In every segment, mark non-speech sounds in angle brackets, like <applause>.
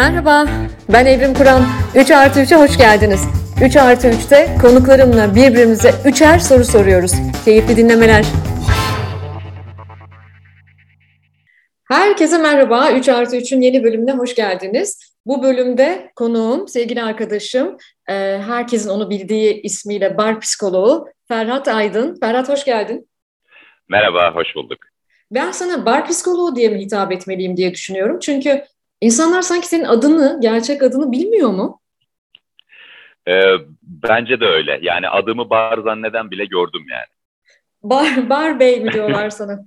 Merhaba, ben Evrim Kur'an. 3 artı 3'e hoş geldiniz. 3 artı 3'te konuklarımla birbirimize üçer soru soruyoruz. Keyifli dinlemeler. Herkese merhaba. 3 artı 3'ün yeni bölümüne hoş geldiniz. Bu bölümde konuğum, sevgili arkadaşım, e, herkesin onu bildiği ismiyle bar psikoloğu Ferhat Aydın. Ferhat hoş geldin. Merhaba, hoş bulduk. Ben sana bar psikoloğu diye mi hitap etmeliyim diye düşünüyorum. Çünkü insanlar sanki senin adını, gerçek adını bilmiyor mu? Ee, bence de öyle. Yani adımı bar zanneden bile gördüm yani. Bar, bar Bey mi diyorlar <laughs> sana?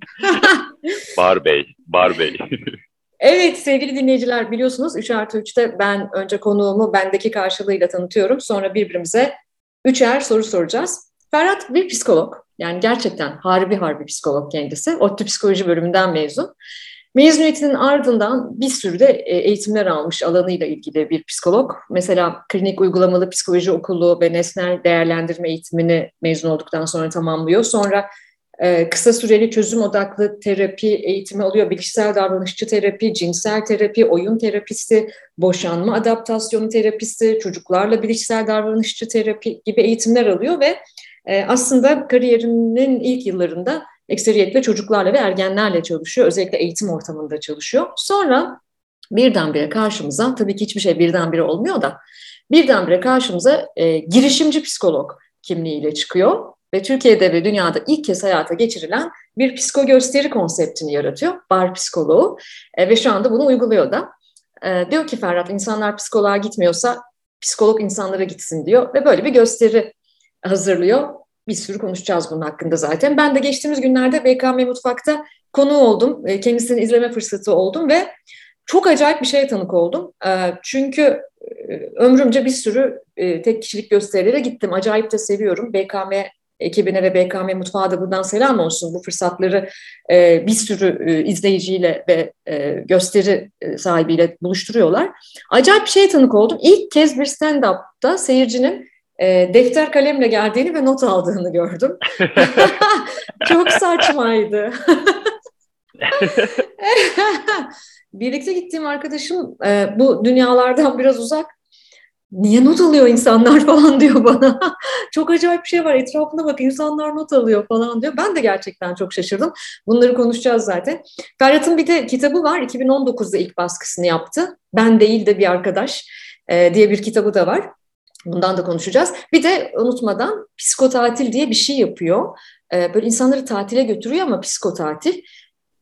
bar Bey, Bar Bey. <laughs> evet sevgili dinleyiciler biliyorsunuz 3 artı 3'te ben önce konuğumu bendeki karşılığıyla tanıtıyorum. Sonra birbirimize üçer soru soracağız. Ferhat bir psikolog. Yani gerçekten harbi harbi psikolog kendisi. ODTÜ Psikoloji bölümünden mezun. Mezuniyetinin ardından bir sürü de e, eğitimler almış alanıyla ilgili bir psikolog. Mesela klinik uygulamalı psikoloji okulu ve nesnel değerlendirme eğitimini mezun olduktan sonra tamamlıyor. Sonra e, kısa süreli çözüm odaklı terapi eğitimi alıyor. Bilişsel davranışçı terapi, cinsel terapi, oyun terapisi, boşanma adaptasyonu terapisi, çocuklarla bilişsel davranışçı terapi gibi eğitimler alıyor ve e, aslında kariyerinin ilk yıllarında ekseriyetle çocuklarla ve ergenlerle çalışıyor. Özellikle eğitim ortamında çalışıyor. Sonra birdenbire karşımıza, tabii ki hiçbir şey birdenbire olmuyor da, birdenbire karşımıza e, girişimci psikolog kimliğiyle çıkıyor ve Türkiye'de ve dünyada ilk kez hayata geçirilen bir psiko gösteri konseptini yaratıyor. Bar psikoloğu e, ve şu anda bunu uyguluyor da. E, diyor ki Ferhat insanlar psikoloğa gitmiyorsa psikolog insanlara gitsin diyor ve böyle bir gösteri hazırlıyor. Bir sürü konuşacağız bunun hakkında zaten. Ben de geçtiğimiz günlerde BKM Mutfak'ta konu oldum. E, kendisini izleme fırsatı oldum ve çok acayip bir şeye tanık oldum. E, çünkü e, ömrümce bir sürü tek kişilik gösterilere gittim. Acayip de seviyorum. BKM ekibine ve BKM Mutfağı da buradan selam olsun. Bu fırsatları bir sürü izleyiciyle ve gösteri sahibiyle buluşturuyorlar. Acayip bir şeye tanık oldum. İlk kez bir stand-up'ta seyircinin e, defter kalemle geldiğini ve not aldığını gördüm. <laughs> Çok saçmaydı. <laughs> Birlikte gittiğim arkadaşım e, bu dünyalardan biraz uzak. Niye not alıyor insanlar falan diyor bana. çok acayip bir şey var etrafında bak insanlar not alıyor falan diyor. Ben de gerçekten çok şaşırdım. Bunları konuşacağız zaten. Ferhat'ın bir de kitabı var. 2019'da ilk baskısını yaptı. Ben değil de bir arkadaş e, diye bir kitabı da var. Bundan da konuşacağız. Bir de unutmadan psikotatil diye bir şey yapıyor. Ee, böyle insanları tatile götürüyor ama psikotatil.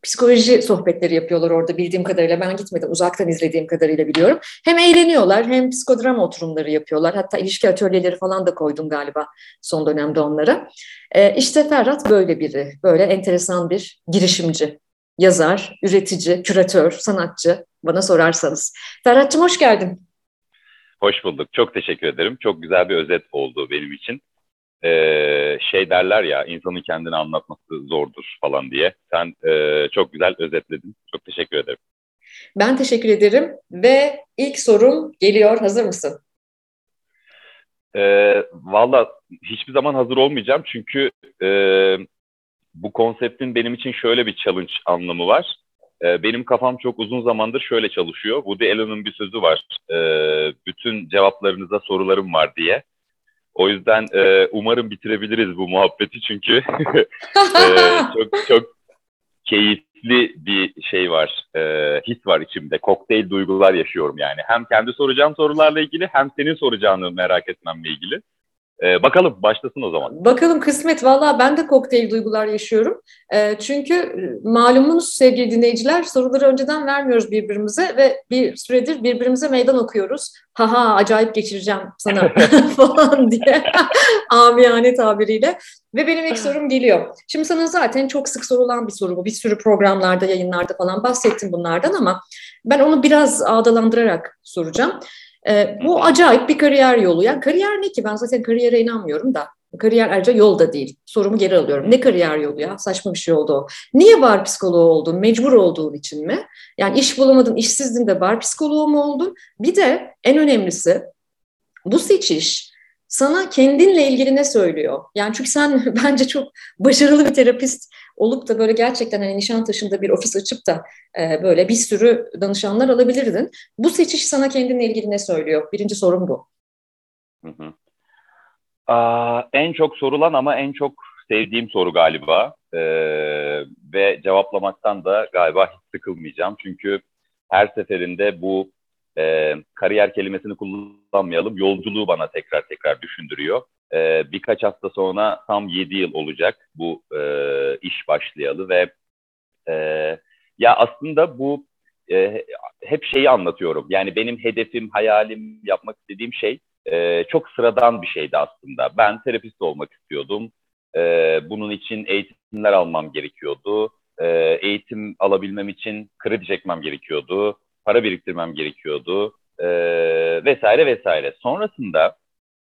Psikoloji sohbetleri yapıyorlar orada bildiğim kadarıyla. Ben gitmedim uzaktan izlediğim kadarıyla biliyorum. Hem eğleniyorlar hem psikodrama oturumları yapıyorlar. Hatta ilişki atölyeleri falan da koydum galiba son dönemde onlara. Ee, işte Ferhat böyle biri. Böyle enteresan bir girişimci, yazar, üretici, küratör, sanatçı bana sorarsanız. Ferhat'cığım hoş geldin. Hoş bulduk. Çok teşekkür ederim. Çok güzel bir özet oldu benim için. Ee, şey derler ya, insanın kendini anlatması zordur falan diye. Sen e, çok güzel özetledin. Çok teşekkür ederim. Ben teşekkür ederim ve ilk sorum geliyor. Hazır mısın? Ee, Valla hiçbir zaman hazır olmayacağım çünkü e, bu konseptin benim için şöyle bir challenge anlamı var. Ee, benim kafam çok uzun zamandır şöyle çalışıyor. Woody Allen'ın bir sözü var. Ee, bütün cevaplarınıza sorularım var diye. O yüzden e, umarım bitirebiliriz bu muhabbeti çünkü <laughs> e, çok çok keyifli bir şey var, e, his var içimde. Kokteyl duygular yaşıyorum yani. Hem kendi soracağım sorularla ilgili hem senin soracağını merak etmemle ilgili. Ee, bakalım başlasın o zaman. Bakalım kısmet. Valla ben de kokteyl duygular yaşıyorum. Ee, çünkü e, malumunuz sevgili dinleyiciler soruları önceden vermiyoruz birbirimize ve bir süredir birbirimize meydan okuyoruz. Haha acayip geçireceğim sana <laughs> <laughs> falan diye <laughs> amiyane tabiriyle. Ve benim ilk sorum geliyor. Şimdi sana zaten çok sık sorulan bir soru bu. Bir sürü programlarda, yayınlarda falan bahsettim bunlardan ama ben onu biraz ağdalandırarak soracağım. E, bu acayip bir kariyer yolu. Yani kariyer ne ki? Ben zaten kariyere inanmıyorum da. Kariyer ayrıca yol da değil. Sorumu geri alıyorum. Ne kariyer yolu ya? Saçma bir şey oldu o. Niye bar psikoloğu oldun? Mecbur olduğun için mi? Yani iş bulamadın, işsizdin de bar psikoloğu mu oldun? Bir de en önemlisi bu seçiş sana kendinle ilgili ne söylüyor? Yani çünkü sen <laughs> bence çok başarılı bir terapist olup da böyle gerçekten hani Nişantaşı'nda bir ofis açıp da e, böyle bir sürü danışanlar alabilirdin. Bu seçiş sana kendinle ilgili ne söylüyor? Birinci sorum bu. Hı hı. Aa, en çok sorulan ama en çok sevdiğim soru galiba ee, ve cevaplamaktan da galiba hiç sıkılmayacağım çünkü her seferinde bu e, kariyer kelimesini kullanmayalım yolculuğu bana tekrar tekrar düşündürüyor. Ee, birkaç hafta sonra tam 7 yıl olacak bu e, iş başlayalı ve e, ya aslında bu e, hep şeyi anlatıyorum yani benim hedefim, hayalim, yapmak istediğim şey e, çok sıradan bir şeydi aslında. Ben terapist olmak istiyordum. E, bunun için eğitimler almam gerekiyordu. E, eğitim alabilmem için kredi çekmem gerekiyordu. Para biriktirmem gerekiyordu. E, vesaire vesaire. Sonrasında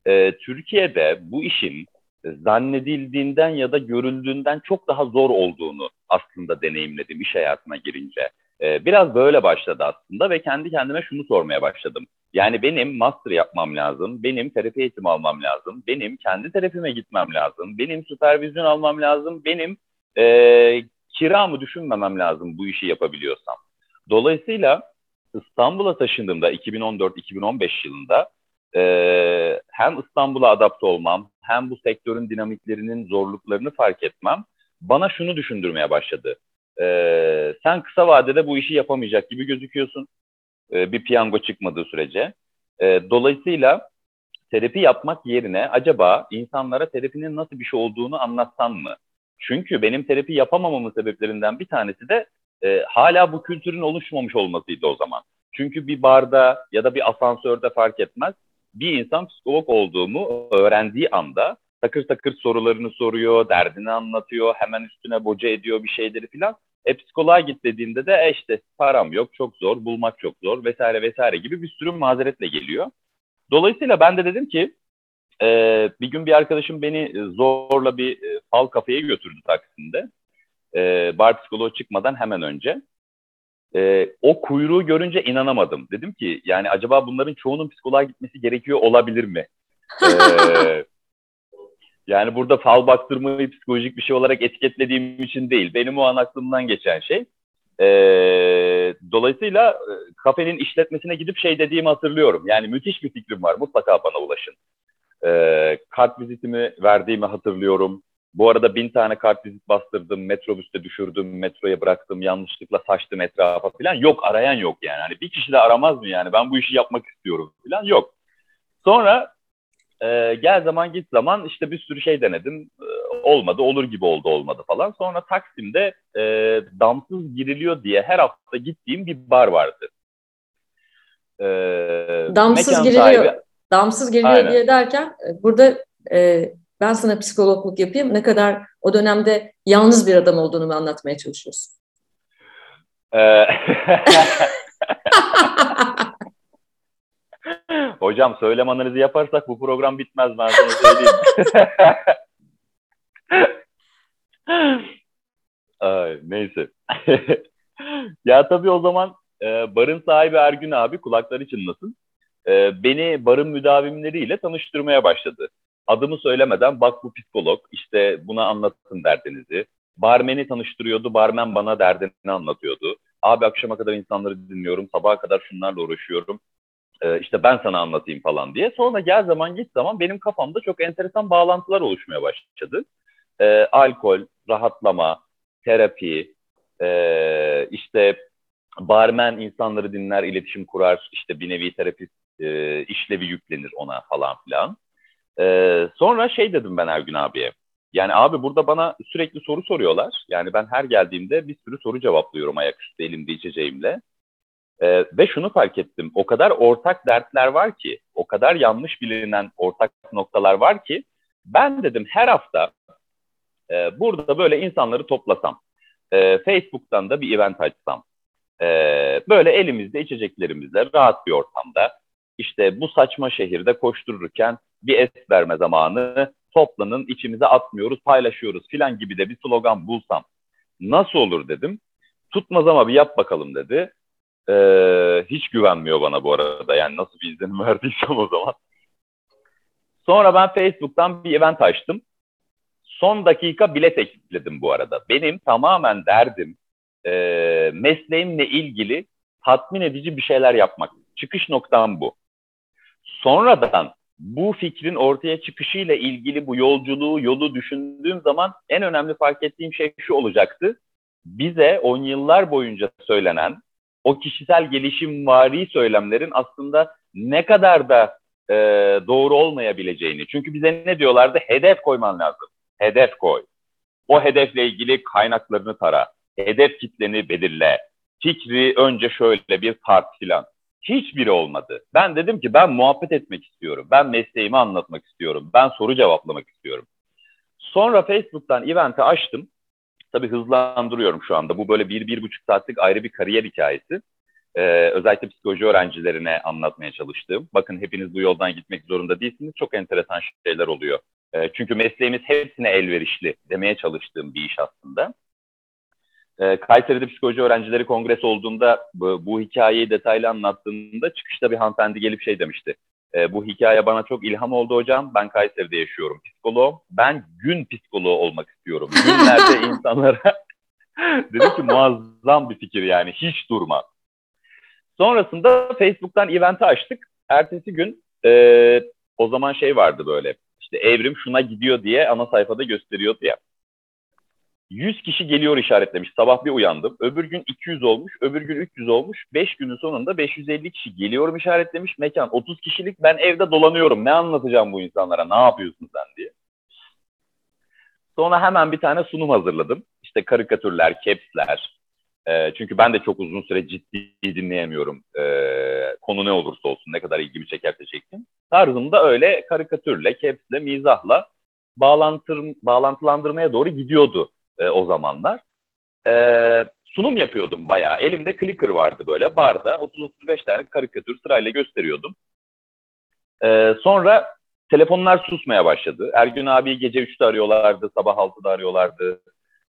e, Türkiye'de bu işin zannedildiğinden ya da görüldüğünden çok daha zor olduğunu aslında deneyimledim iş hayatına girince. Ee, biraz böyle başladı aslında ve kendi kendime şunu sormaya başladım. Yani benim master yapmam lazım, benim terapi eğitimi almam lazım, benim kendi terapime gitmem lazım, benim süpervizyon almam lazım, benim e, kiramı düşünmemem lazım bu işi yapabiliyorsam. Dolayısıyla İstanbul'a taşındığımda 2014-2015 yılında e, hem İstanbul'a adapte olmam, hem bu sektörün dinamiklerinin zorluklarını fark etmem bana şunu düşündürmeye başladı e, sen kısa vadede bu işi yapamayacak gibi gözüküyorsun. E, bir piyango çıkmadığı sürece. E, dolayısıyla terapi yapmak yerine acaba insanlara terapinin nasıl bir şey olduğunu anlatsan mı? Çünkü benim terapi yapamamamın sebeplerinden bir tanesi de e, hala bu kültürün oluşmamış olmasıydı o zaman. Çünkü bir barda ya da bir asansörde fark etmez. Bir insan psikolog olduğumu öğrendiği anda takır takır sorularını soruyor, derdini anlatıyor, hemen üstüne boca ediyor bir şeyleri filan. E psikoloğa git dediğinde de e işte param yok, çok zor, bulmak çok zor vesaire vesaire gibi bir sürü mazeretle geliyor. Dolayısıyla ben de dedim ki e, bir gün bir arkadaşım beni zorla bir e, kafeye götürdü Taksim'de. E, bar psikoloğu çıkmadan hemen önce. E, o kuyruğu görünce inanamadım. Dedim ki yani acaba bunların çoğunun psikoloğa gitmesi gerekiyor olabilir mi? e, <laughs> Yani burada fal baktırmayı psikolojik bir şey olarak etiketlediğim için değil. Benim o an aklımdan geçen şey. Ee, dolayısıyla e, kafenin işletmesine gidip şey dediğimi hatırlıyorum. Yani müthiş bir fikrim var. Mutlaka bana ulaşın. Ee, kart vizitimi verdiğimi hatırlıyorum. Bu arada bin tane kart vizit bastırdım, metrobüste düşürdüm, metroya bıraktım, yanlışlıkla saçtım etrafa falan. Yok, arayan yok yani. Hani bir kişi de aramaz mı yani? Ben bu işi yapmak istiyorum falan. Yok. Sonra e, gel zaman git zaman işte bir sürü şey denedim. E, olmadı, olur gibi oldu olmadı falan. Sonra Taksim'de e, damsız giriliyor diye her hafta gittiğim bir bar vardı. E, damsız giriliyor, sahibi, damsız giriliyor aynen. diye derken e, burada e, ben sana psikologluk yapayım. Ne kadar o dönemde yalnız bir adam olduğunu mu anlatmaya çalışıyorsun? E, <laughs> Hocam söylem analizi yaparsak bu program bitmez ben sana söyleyeyim. <laughs> Ay, neyse. <laughs> ya tabii o zaman e, barın sahibi Ergün abi kulakları çınlasın. E, beni barın müdavimleriyle tanıştırmaya başladı. Adımı söylemeden bak bu psikolog işte buna anlatın derdinizi. Barmeni tanıştırıyordu, barmen bana derdini anlatıyordu. Abi akşama kadar insanları dinliyorum, sabaha kadar şunlarla uğraşıyorum e, işte ben sana anlatayım falan diye. Sonra gel zaman git zaman benim kafamda çok enteresan bağlantılar oluşmaya başladı. E, alkol, rahatlama, terapi, e, işte barmen insanları dinler, iletişim kurar, işte bir nevi terapist e, işlevi yüklenir ona falan filan. E, sonra şey dedim ben Ergün abiye. Yani abi burada bana sürekli soru soruyorlar. Yani ben her geldiğimde bir sürü soru cevaplıyorum ayaküstü elimde içeceğimle. Ee, ve şunu fark ettim. O kadar ortak dertler var ki, o kadar yanlış bilinen ortak noktalar var ki ben dedim her hafta e, burada böyle insanları toplasam, e, Facebook'tan da bir event açsam, e, böyle elimizde içeceklerimizle rahat bir ortamda işte bu saçma şehirde koştururken bir es verme zamanı toplanın içimize atmıyoruz paylaşıyoruz filan gibi de bir slogan bulsam nasıl olur dedim. Tutmaz ama bir yap bakalım dedi. Ee, hiç güvenmiyor bana bu arada. Yani nasıl bir izlenim <laughs> verdiysem o zaman. Sonra ben Facebook'tan bir event açtım. Son dakika bilet ekledim bu arada. Benim tamamen derdim e, mesleğimle ilgili tatmin edici bir şeyler yapmak. Çıkış noktam bu. Sonradan bu fikrin ortaya çıkışıyla ilgili bu yolculuğu, yolu düşündüğüm zaman en önemli fark ettiğim şey şu olacaktı. Bize on yıllar boyunca söylenen o kişisel gelişim vari söylemlerin aslında ne kadar da e, doğru olmayabileceğini. Çünkü bize ne diyorlardı? Hedef koyman lazım. Hedef koy. O hedefle ilgili kaynaklarını tara. Hedef kitleni belirle. Fikri önce şöyle bir tart filan. Hiçbiri olmadı. Ben dedim ki ben muhabbet etmek istiyorum. Ben mesleğimi anlatmak istiyorum. Ben soru cevaplamak istiyorum. Sonra Facebook'tan event'i açtım. Tabii hızlandırıyorum şu anda. Bu böyle bir, bir buçuk saatlik ayrı bir kariyer hikayesi. Ee, özellikle psikoloji öğrencilerine anlatmaya çalıştığım. Bakın hepiniz bu yoldan gitmek zorunda değilsiniz. Çok enteresan şeyler oluyor. Ee, çünkü mesleğimiz hepsine elverişli demeye çalıştığım bir iş aslında. Ee, Kayseri'de psikoloji öğrencileri kongresi olduğunda bu, bu hikayeyi detaylı anlattığımda çıkışta bir hanımefendi gelip şey demişti. E, bu hikaye bana çok ilham oldu hocam. Ben Kayseri'de yaşıyorum psikoloğum. Ben gün psikoloğu olmak istiyorum. <laughs> Günlerde insanlara <laughs> dedim ki muazzam bir fikir yani hiç durma. Sonrasında Facebook'tan event'i açtık. Ertesi gün e, o zaman şey vardı böyle işte evrim şuna gidiyor diye ana sayfada gösteriyordu ya. 100 kişi geliyor işaretlemiş. Sabah bir uyandım. Öbür gün 200 olmuş. Öbür gün 300 olmuş. 5 günün sonunda 550 kişi geliyorum işaretlemiş. Mekan 30 kişilik. Ben evde dolanıyorum. Ne anlatacağım bu insanlara? Ne yapıyorsun sen diye. Sonra hemen bir tane sunum hazırladım. İşte karikatürler, capsler. E, çünkü ben de çok uzun süre ciddi dinleyemiyorum. E, konu ne olursa olsun, ne kadar ilgimi çekerse çeksin. Tarzımda öyle karikatürle, capsle, mizahla bağlantır, bağlantılandırmaya doğru gidiyordu e, o zamanlar. E, sunum yapıyordum bayağı. Elimde clicker vardı böyle barda. 30-35 tane karikatür sırayla gösteriyordum. E, sonra telefonlar susmaya başladı. Ergün abi gece 3'te arıyorlardı, sabah 6'da arıyorlardı.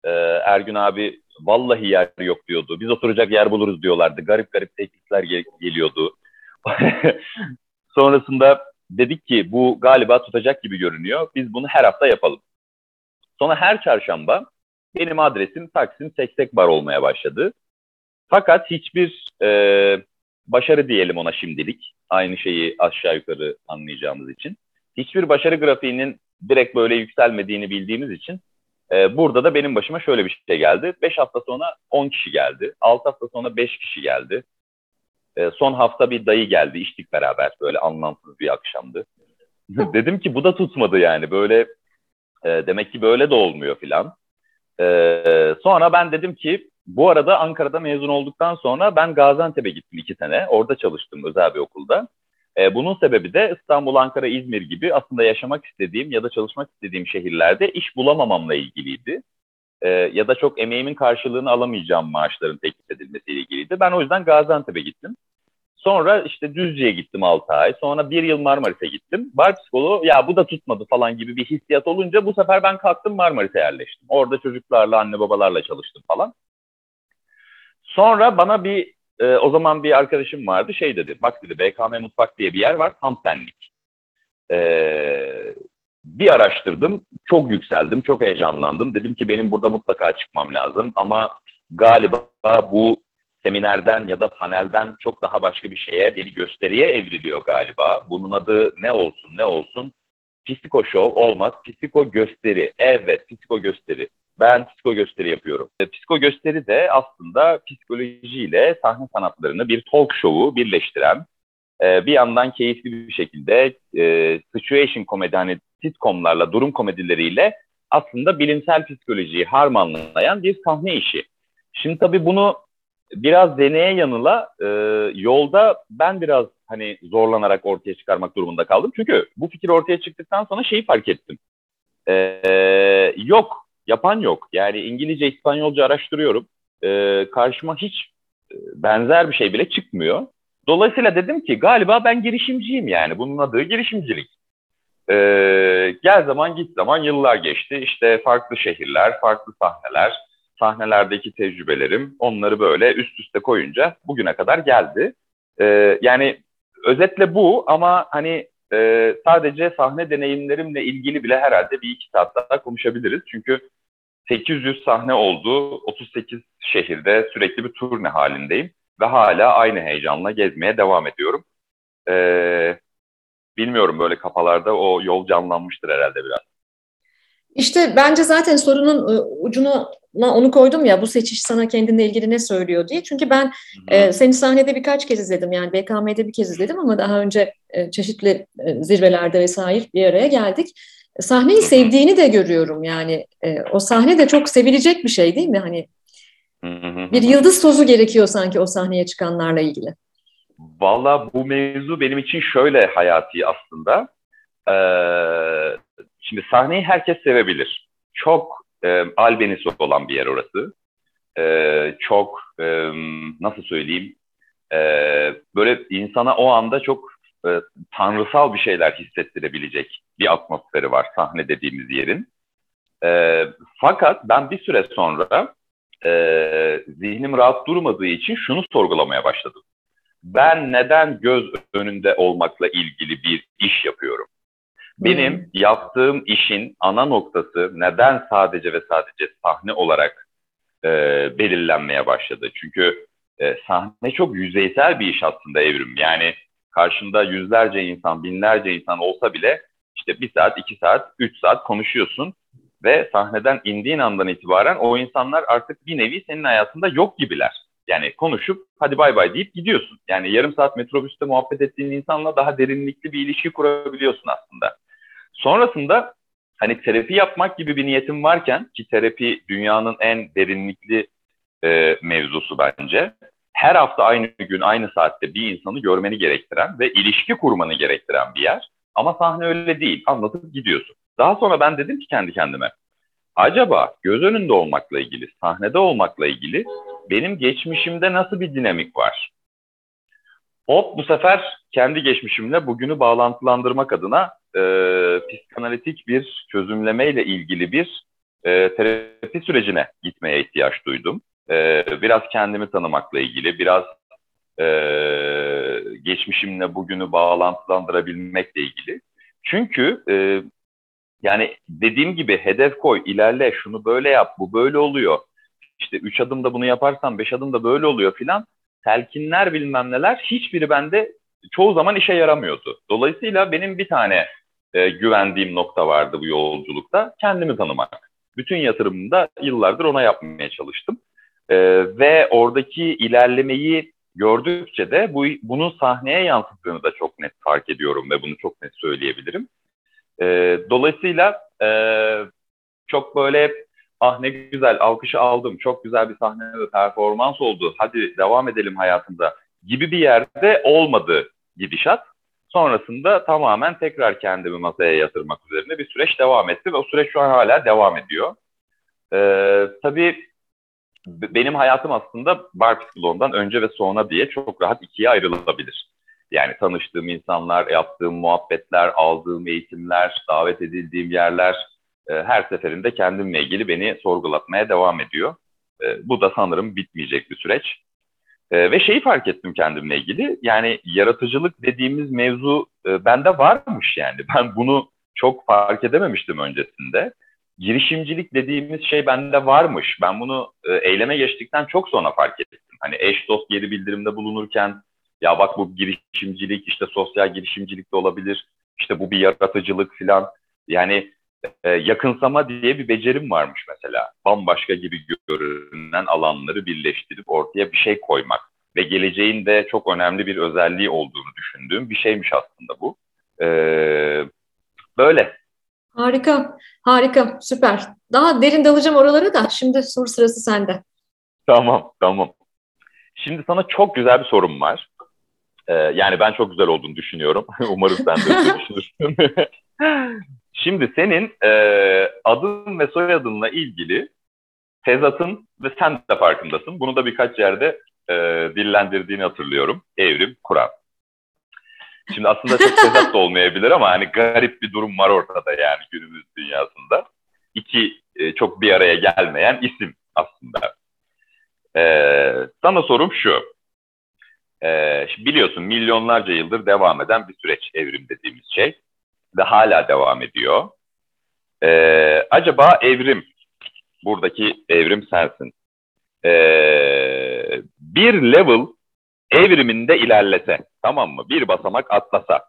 E, Ergün abi vallahi yer yok diyordu. Biz oturacak yer buluruz diyorlardı. Garip garip teklifler gel- geliyordu. <laughs> Sonrasında dedik ki bu galiba tutacak gibi görünüyor. Biz bunu her hafta yapalım. Sonra her çarşamba benim adresim Taksim Seksek Bar olmaya başladı. Fakat hiçbir e, başarı diyelim ona şimdilik. Aynı şeyi aşağı yukarı anlayacağımız için. Hiçbir başarı grafiğinin direkt böyle yükselmediğini bildiğimiz için e, burada da benim başıma şöyle bir şey geldi. 5 hafta sonra 10 kişi geldi. 6 hafta sonra 5 kişi geldi. E, son hafta bir dayı geldi. içtik beraber. Böyle anlamsız bir akşamdı. Dedim ki bu da tutmadı yani. Böyle e, demek ki böyle de olmuyor filan. Ee, sonra ben dedim ki bu arada Ankara'da mezun olduktan sonra ben Gaziantep'e gittim iki sene. Orada çalıştım özel bir okulda. Ee, bunun sebebi de İstanbul, Ankara, İzmir gibi aslında yaşamak istediğim ya da çalışmak istediğim şehirlerde iş bulamamamla ilgiliydi. Ee, ya da çok emeğimin karşılığını alamayacağım maaşların teklif edilmesiyle ilgiliydi. Ben o yüzden Gaziantep'e gittim. Sonra işte Düzce'ye gittim 6 ay. Sonra bir yıl Marmaris'e gittim. Bar psikoloğu ya bu da tutmadı falan gibi bir hissiyat olunca bu sefer ben kalktım Marmaris'e yerleştim. Orada çocuklarla, anne babalarla çalıştım falan. Sonra bana bir e, o zaman bir arkadaşım vardı şey dedi. Bak dedi BKM Mutfak diye bir yer var tam senlik. E, bir araştırdım. Çok yükseldim. Çok heyecanlandım. Dedim ki benim burada mutlaka çıkmam lazım. Ama galiba bu seminerden ya da panelden çok daha başka bir şeye, bir gösteriye evriliyor galiba. Bunun adı ne olsun ne olsun? Psiko show olmaz, psiko gösteri. Evet, psiko gösteri. Ben psiko gösteri yapıyorum. E, psiko gösteri de aslında psikolojiyle sahne sanatlarını bir talk show'u birleştiren, e, bir yandan keyifli bir şekilde e, situation komedi, hani sitcomlarla, durum komedileriyle aslında bilimsel psikolojiyi harmanlayan bir sahne işi. Şimdi tabii bunu biraz deneye yanıla e, yolda ben biraz hani zorlanarak ortaya çıkarmak durumunda kaldım. Çünkü bu fikir ortaya çıktıktan sonra şeyi fark ettim. E, yok, yapan yok. Yani İngilizce, İspanyolca araştırıyorum. E, karşıma hiç e, benzer bir şey bile çıkmıyor. Dolayısıyla dedim ki galiba ben girişimciyim yani. Bunun adı girişimcilik. E, gel zaman git zaman yıllar geçti. İşte farklı şehirler, farklı sahneler sahnelerdeki tecrübelerim onları böyle üst üste koyunca bugüne kadar geldi. Ee, yani özetle bu ama hani e, sadece sahne deneyimlerimle ilgili bile herhalde bir iki saat daha konuşabiliriz. Çünkü 800 sahne oldu, 38 şehirde sürekli bir turne halindeyim ve hala aynı heyecanla gezmeye devam ediyorum. Ee, bilmiyorum böyle kafalarda o yol canlanmıştır herhalde biraz. İşte bence zaten sorunun e, ucuna onu koydum ya bu seçiş sana kendinle ilgili ne söylüyor diye. Çünkü ben e, seni sahnede birkaç kez izledim yani BKM'de bir kez izledim ama daha önce e, çeşitli e, zirvelerde vesaire bir araya geldik. Sahneyi sevdiğini de görüyorum yani e, o sahne de çok sevilecek bir şey değil mi? Hani bir yıldız tozu gerekiyor sanki o sahneye çıkanlarla ilgili. Valla bu mevzu benim için şöyle hayati aslında. Ee, şimdi sahneyi herkes sevebilir. Çok e, albenisi olan bir yer orası. E, çok e, nasıl söyleyeyim e, böyle insana o anda çok e, tanrısal bir şeyler hissettirebilecek bir atmosferi var sahne dediğimiz yerin. E, fakat ben bir süre sonra e, zihnim rahat durmadığı için şunu sorgulamaya başladım. Ben neden göz önünde olmakla ilgili bir iş yapıyorum? Benim hmm. yaptığım işin ana noktası neden sadece ve sadece sahne olarak e, belirlenmeye başladı? Çünkü e, sahne çok yüzeysel bir iş aslında evrim. Yani karşında yüzlerce insan, binlerce insan olsa bile işte bir saat, iki saat, üç saat konuşuyorsun ve sahneden indiğin andan itibaren o insanlar artık bir nevi senin hayatında yok gibiler. Yani konuşup hadi bay bay deyip gidiyorsun. Yani yarım saat metrobüste muhabbet ettiğin insanla daha derinlikli bir ilişki kurabiliyorsun aslında. Sonrasında hani terapi yapmak gibi bir niyetim varken ki terapi dünyanın en derinlikli e, mevzusu bence. Her hafta aynı gün aynı saatte bir insanı görmeni gerektiren ve ilişki kurmanı gerektiren bir yer. Ama sahne öyle değil. Anlatıp gidiyorsun. Daha sonra ben dedim ki kendi kendime. Acaba göz önünde olmakla ilgili, sahnede olmakla ilgili benim geçmişimde nasıl bir dinamik var? Hop bu sefer kendi geçmişimle bugünü bağlantılandırmak adına e, psikanalitik bir çözümlemeyle ilgili bir e, terapi sürecine gitmeye ihtiyaç duydum. E, biraz kendimi tanımakla ilgili, biraz e, geçmişimle bugünü bağlantılandırabilmekle ilgili. Çünkü e, yani dediğim gibi hedef koy, ilerle, şunu böyle yap, bu böyle oluyor. İşte üç adımda bunu yaparsan beş adımda böyle oluyor filan. Telkinler bilmem neler hiçbiri bende çoğu zaman işe yaramıyordu. Dolayısıyla benim bir tane e, güvendiğim nokta vardı bu yolculukta. Kendimi tanımak. Bütün yatırımımı da yıllardır ona yapmaya çalıştım. E, ve oradaki ilerlemeyi gördükçe de bu bunun sahneye yansıttığını da çok net fark ediyorum ve bunu çok net söyleyebilirim. E, dolayısıyla e, çok böyle ah ne güzel alkışı aldım, çok güzel bir sahne ve performans oldu, hadi devam edelim hayatımda gibi bir yerde olmadı gidişat. Sonrasında tamamen tekrar kendimi masaya yatırmak üzerine bir süreç devam etti ve o süreç şu an hala devam ediyor. Ee, tabii benim hayatım aslında bar psikoloğundan önce ve sonra diye çok rahat ikiye ayrılabilir. Yani tanıştığım insanlar, yaptığım muhabbetler, aldığım eğitimler, davet edildiğim yerler e, her seferinde kendimle ilgili beni sorgulatmaya devam ediyor. E, bu da sanırım bitmeyecek bir süreç. E, ve şeyi fark ettim kendimle ilgili. Yani yaratıcılık dediğimiz mevzu e, bende varmış yani. <laughs> Ben bunu çok fark edememiştim öncesinde. Girişimcilik dediğimiz şey bende varmış. Ben bunu e, eyleme geçtikten çok sonra fark ettim. Hani eş dost geri bildirimde bulunurken ya bak bu girişimcilik işte sosyal girişimcilik de olabilir. İşte bu bir yaratıcılık falan. Yani e, yakınsama diye bir becerim varmış mesela. Bambaşka gibi görünen alanları birleştirip ortaya bir şey koymak ve geleceğin de çok önemli bir özelliği olduğunu düşündüğüm bir şeymiş aslında bu. E, böyle. Harika, harika, süper. Daha derin dalacağım oralara da şimdi soru sırası sende. Tamam, tamam. Şimdi sana çok güzel bir sorum var. Ee, yani ben çok güzel olduğunu düşünüyorum. <laughs> Umarım sen de düşünürsün. <laughs> Şimdi senin e, adın ve soyadınla ilgili tezatın ve sen de farkındasın. Bunu da birkaç yerde e, dillendirdiğini hatırlıyorum. Evrim Kur'an. Şimdi aslında çok tezat da olmayabilir ama hani garip bir durum var ortada yani günümüz dünyasında. İki e, çok bir araya gelmeyen isim aslında. E, sana sorum şu. Ee, biliyorsun milyonlarca yıldır devam eden bir süreç evrim dediğimiz şey ve hala devam ediyor. Ee, acaba evrim, buradaki evrim sensin, ee, bir level evriminde ilerlese, tamam mı? Bir basamak atlasa,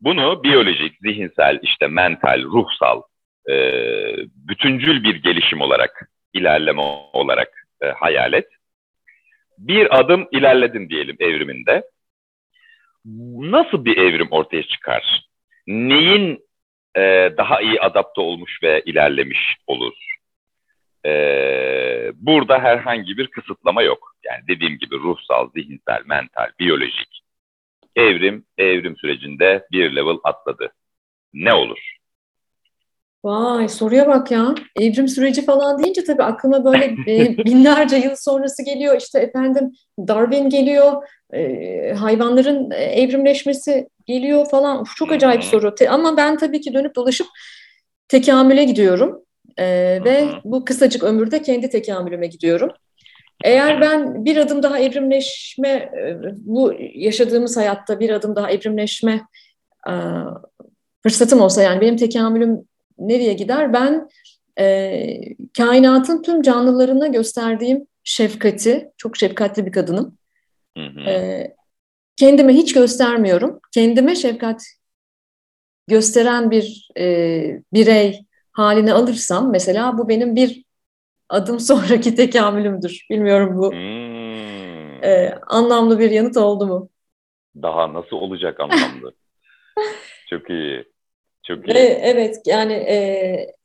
bunu biyolojik, zihinsel, işte mental, ruhsal, e, bütüncül bir gelişim olarak, ilerleme olarak e, hayal et. Bir adım ilerledin diyelim evriminde. Nasıl bir evrim ortaya çıkar? Neyin e, daha iyi adapte olmuş ve ilerlemiş olur? E, burada herhangi bir kısıtlama yok. Yani dediğim gibi ruhsal, zihinsel, mental, biyolojik evrim, evrim sürecinde bir level atladı. Ne olur? Vay soruya bak ya. Evrim süreci falan deyince tabii aklıma böyle <laughs> e, binlerce yıl sonrası geliyor. İşte efendim Darwin geliyor, e, hayvanların evrimleşmesi geliyor falan. Uf, çok acayip soru. Te, ama ben tabii ki dönüp dolaşıp tekamüle gidiyorum. E, ve bu kısacık ömürde kendi tekamülüme gidiyorum. Eğer ben bir adım daha evrimleşme, e, bu yaşadığımız hayatta bir adım daha evrimleşme e, fırsatım olsa yani benim tekamülüm nereye gider? Ben e, kainatın tüm canlılarına gösterdiğim şefkati, çok şefkatli bir kadınım. Hı hı. E, kendime hiç göstermiyorum. Kendime şefkat gösteren bir e, birey haline alırsam mesela bu benim bir adım <laughs> sonraki tekamülümdür. Bilmiyorum bu hmm. e, anlamlı bir yanıt oldu mu? Daha nasıl olacak anlamlı? <laughs> Çok iyi. Çok iyi. Evet yani e,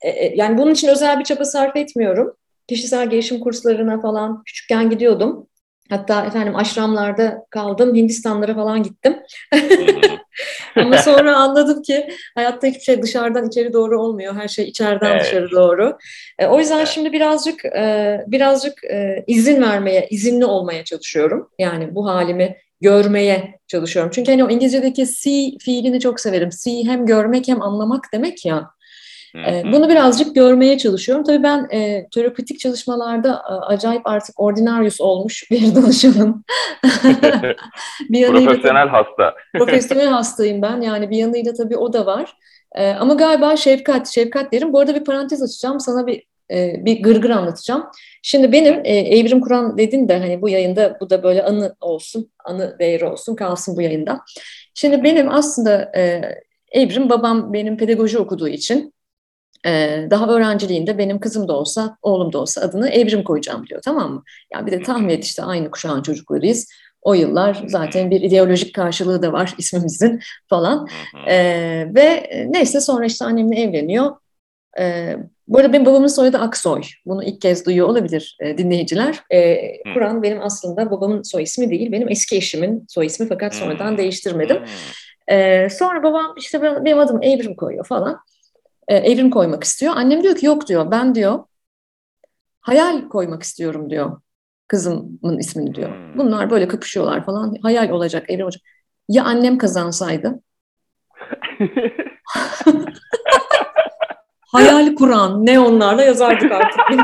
e, e, yani bunun için özel bir çaba sarf etmiyorum. Kişisel gelişim kurslarına falan küçükken gidiyordum. Hatta efendim aşramlarda kaldım, Hindistanlara falan gittim. <laughs> Ama sonra anladım ki hayatta hiçbir şey dışarıdan içeri doğru olmuyor. Her şey içeriden evet. dışarı doğru. E, o yüzden evet. şimdi birazcık e, birazcık e, izin vermeye, izinli olmaya çalışıyorum. Yani bu halimi görmeye çalışıyorum. Çünkü hani o İngilizce'deki see fiilini çok severim. See hem görmek hem anlamak demek ya. E, bunu birazcık görmeye çalışıyorum. Tabii ben e, terapötik çalışmalarda e, acayip artık ordinarius olmuş bir <laughs> danışanım. <laughs> bir profesyonel hasta. profesyonel hastayım ben. Yani bir yanıyla tabii o da var. E, ama galiba şefkat, şefkat derim. Bu arada bir parantez açacağım. Sana bir e, bir gırgır anlatacağım. Şimdi benim e, Evrim Kur'an dedin de hani bu yayında bu da böyle anı olsun, anı değeri olsun kalsın bu yayında. Şimdi benim aslında e, Evrim babam benim pedagoji okuduğu için ee, daha öğrenciliğinde benim kızım da olsa, oğlum da olsa adını Evrim koyacağım diyor tamam mı? Yani bir de tahmin et işte aynı kuşağın çocuklarıyız. O yıllar zaten bir ideolojik karşılığı da var <laughs> ismimizin falan. Ee, ve neyse sonra işte annemle evleniyor. Ee, bu arada benim babamın soyadı Aksoy. Bunu ilk kez duyuyor olabilir e, dinleyiciler. E, Kur'an benim aslında babamın soy ismi değil, benim eski eşimin soy ismi fakat sonradan değiştirmedim. E, sonra babam işte benim adım Evrim koyuyor falan e, evrim koymak istiyor. Annem diyor ki yok diyor ben diyor hayal koymak istiyorum diyor kızımın ismini diyor. Hmm. Bunlar böyle kapışıyorlar falan hayal olacak evrim olacak. Ya annem kazansaydı? <laughs> hayal kuran ne onlarla yazardık artık. <laughs>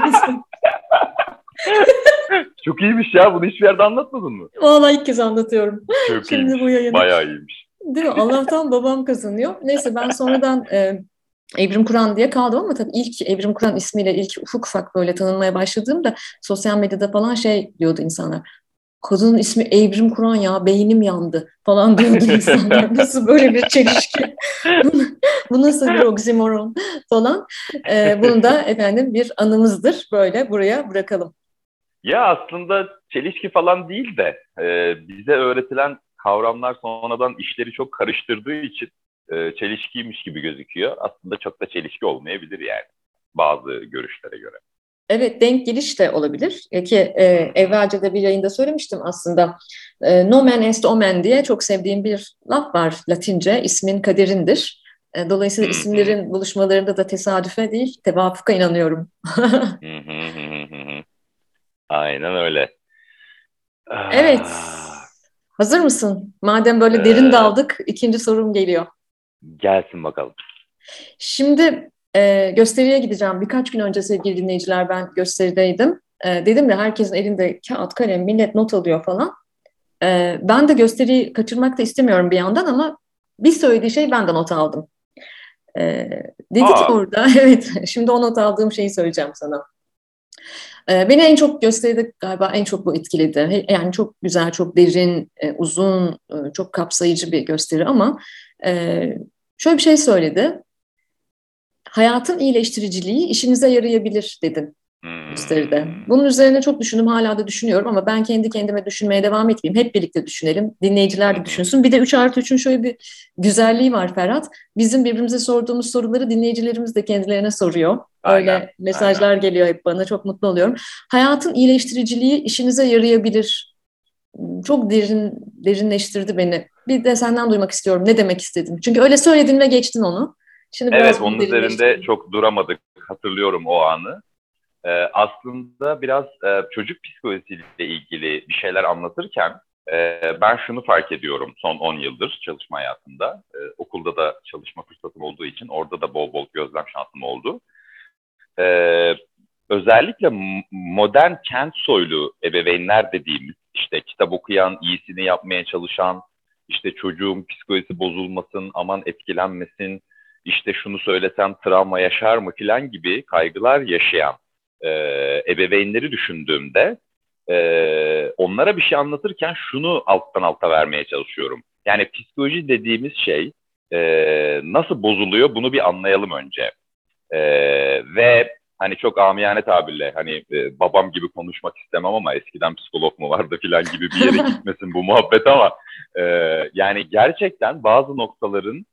Çok iyiymiş ya. Bunu hiçbir yerde anlatmadın mı? Vallahi ilk kez anlatıyorum. Çok Şimdi iyiymiş. bu yayını. Bayağı iyiymiş. Değil mi? Allah'tan babam kazanıyor. Neyse ben sonradan e, Evrim Kur'an diye kaldım ama tabii ilk Evrim Kur'an ismiyle ilk ufak ufak böyle tanınmaya başladığımda sosyal medyada falan şey diyordu insanlar. Kadının ismi Evrim Kur'an ya beynim yandı falan diyordu <laughs> insanlar. Nasıl böyle bir çelişki? <laughs> Bu nasıl bir oksimoron falan. Ee, bunu da efendim bir anımızdır. Böyle buraya bırakalım. Ya aslında çelişki falan değil de e, bize öğretilen kavramlar sonradan işleri çok karıştırdığı için e, çelişkiymiş gibi gözüküyor. Aslında çok da çelişki olmayabilir yani bazı görüşlere göre. Evet denk geliş de olabilir e, ki e, evvelce de bir yayında söylemiştim aslında e, nomen est omen diye çok sevdiğim bir laf var Latince ismin kaderindir. E, dolayısıyla isimlerin buluşmalarında da tesadüfe değil tevafuka inanıyorum. <laughs> Aynen öyle. Evet. Ah. Hazır mısın? Madem böyle derin daldık ikinci sorum geliyor. Gelsin bakalım. Şimdi e, gösteriye gideceğim. Birkaç gün önce sevgili dinleyiciler ben gösterideydim. E, dedim ya herkesin elinde kağıt, kalem, millet not alıyor falan. E, ben de gösteriyi kaçırmak da istemiyorum bir yandan ama bir söylediği şey ben de not aldım. E, dedi Aa. ki orada, <laughs> evet şimdi o not aldığım şeyi söyleyeceğim sana. E, beni en çok gösteride galiba en çok bu etkiledi. Yani çok güzel, çok derin, e, uzun, e, çok kapsayıcı bir gösteri ama e, şöyle bir şey söyledi. Hayatın iyileştiriciliği işinize yarayabilir dedin gösteride. Hmm. Bunun üzerine çok düşündüm, hala da düşünüyorum ama ben kendi kendime düşünmeye devam etmeyeyim. Hep birlikte düşünelim, dinleyiciler de düşünsün. Bir de 3 artı 3'ün şöyle bir güzelliği var Ferhat. Bizim birbirimize sorduğumuz soruları dinleyicilerimiz de kendilerine soruyor. Öyle aynen, mesajlar aynen. geliyor hep bana, çok mutlu oluyorum. Hayatın iyileştiriciliği işinize yarayabilir. Çok derin, derinleştirdi beni. Bir de senden duymak istiyorum. Ne demek istedin? Çünkü öyle söyledin ve geçtin onu. Şimdi evet, onun üzerinde çok duramadık. Hatırlıyorum o anı e, aslında biraz e, çocuk psikolojisiyle ilgili bir şeyler anlatırken e, ben şunu fark ediyorum son 10 yıldır çalışma hayatında. E, okulda da çalışma fırsatım olduğu için orada da bol bol gözlem şansım oldu. E, özellikle modern kent soylu ebeveynler dediğimiz işte kitap okuyan, iyisini yapmaya çalışan, işte çocuğun psikolojisi bozulmasın, aman etkilenmesin, işte şunu söylesem travma yaşar mı filan gibi kaygılar yaşayan e, ebeveynleri düşündüğümde e, onlara bir şey anlatırken şunu alttan alta vermeye çalışıyorum. Yani psikoloji dediğimiz şey e, nasıl bozuluyor bunu bir anlayalım önce. E, ve hani çok amiyane tabirle hani e, babam gibi konuşmak istemem ama eskiden psikolog mu vardı filan gibi bir yere <laughs> gitmesin bu muhabbet ama e, yani gerçekten bazı noktaların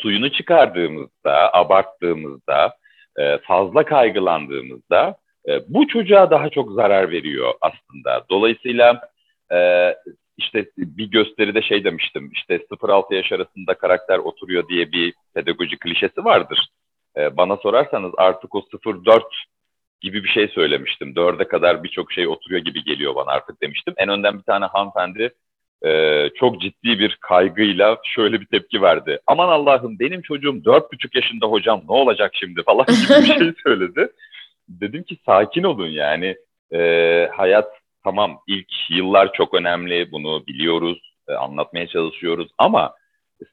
suyunu çıkardığımızda, abarttığımızda e, fazla kaygılandığımızda e, bu çocuğa daha çok zarar veriyor aslında. Dolayısıyla e, işte bir gösteride şey demiştim, işte 0-6 yaş arasında karakter oturuyor diye bir pedagoji klişesi vardır. Bana sorarsanız artık o 0-4 gibi bir şey söylemiştim. Dörde kadar birçok şey oturuyor gibi geliyor bana artık demiştim. En önden bir tane hanımefendi e, çok ciddi bir kaygıyla şöyle bir tepki verdi. Aman Allah'ım benim çocuğum dört buçuk yaşında hocam ne olacak şimdi falan gibi bir şey <laughs> söyledi. Dedim ki sakin olun yani e, hayat tamam ilk yıllar çok önemli bunu biliyoruz e, anlatmaya çalışıyoruz ama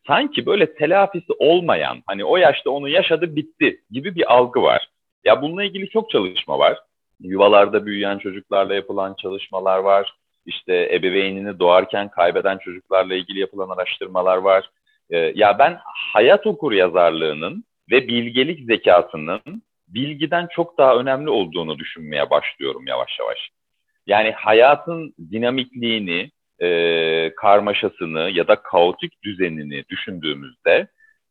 sanki böyle telafisi olmayan hani o yaşta onu yaşadı bitti gibi bir algı var. Ya bununla ilgili çok çalışma var. Yuvalarda büyüyen çocuklarla yapılan çalışmalar var işte ebeveynini doğarken kaybeden çocuklarla ilgili yapılan araştırmalar var. E, ya ben hayat okur yazarlığının ve bilgelik zekasının bilgiden çok daha önemli olduğunu düşünmeye başlıyorum yavaş yavaş. Yani hayatın dinamikliğini, e, karmaşasını ya da kaotik düzenini düşündüğümüzde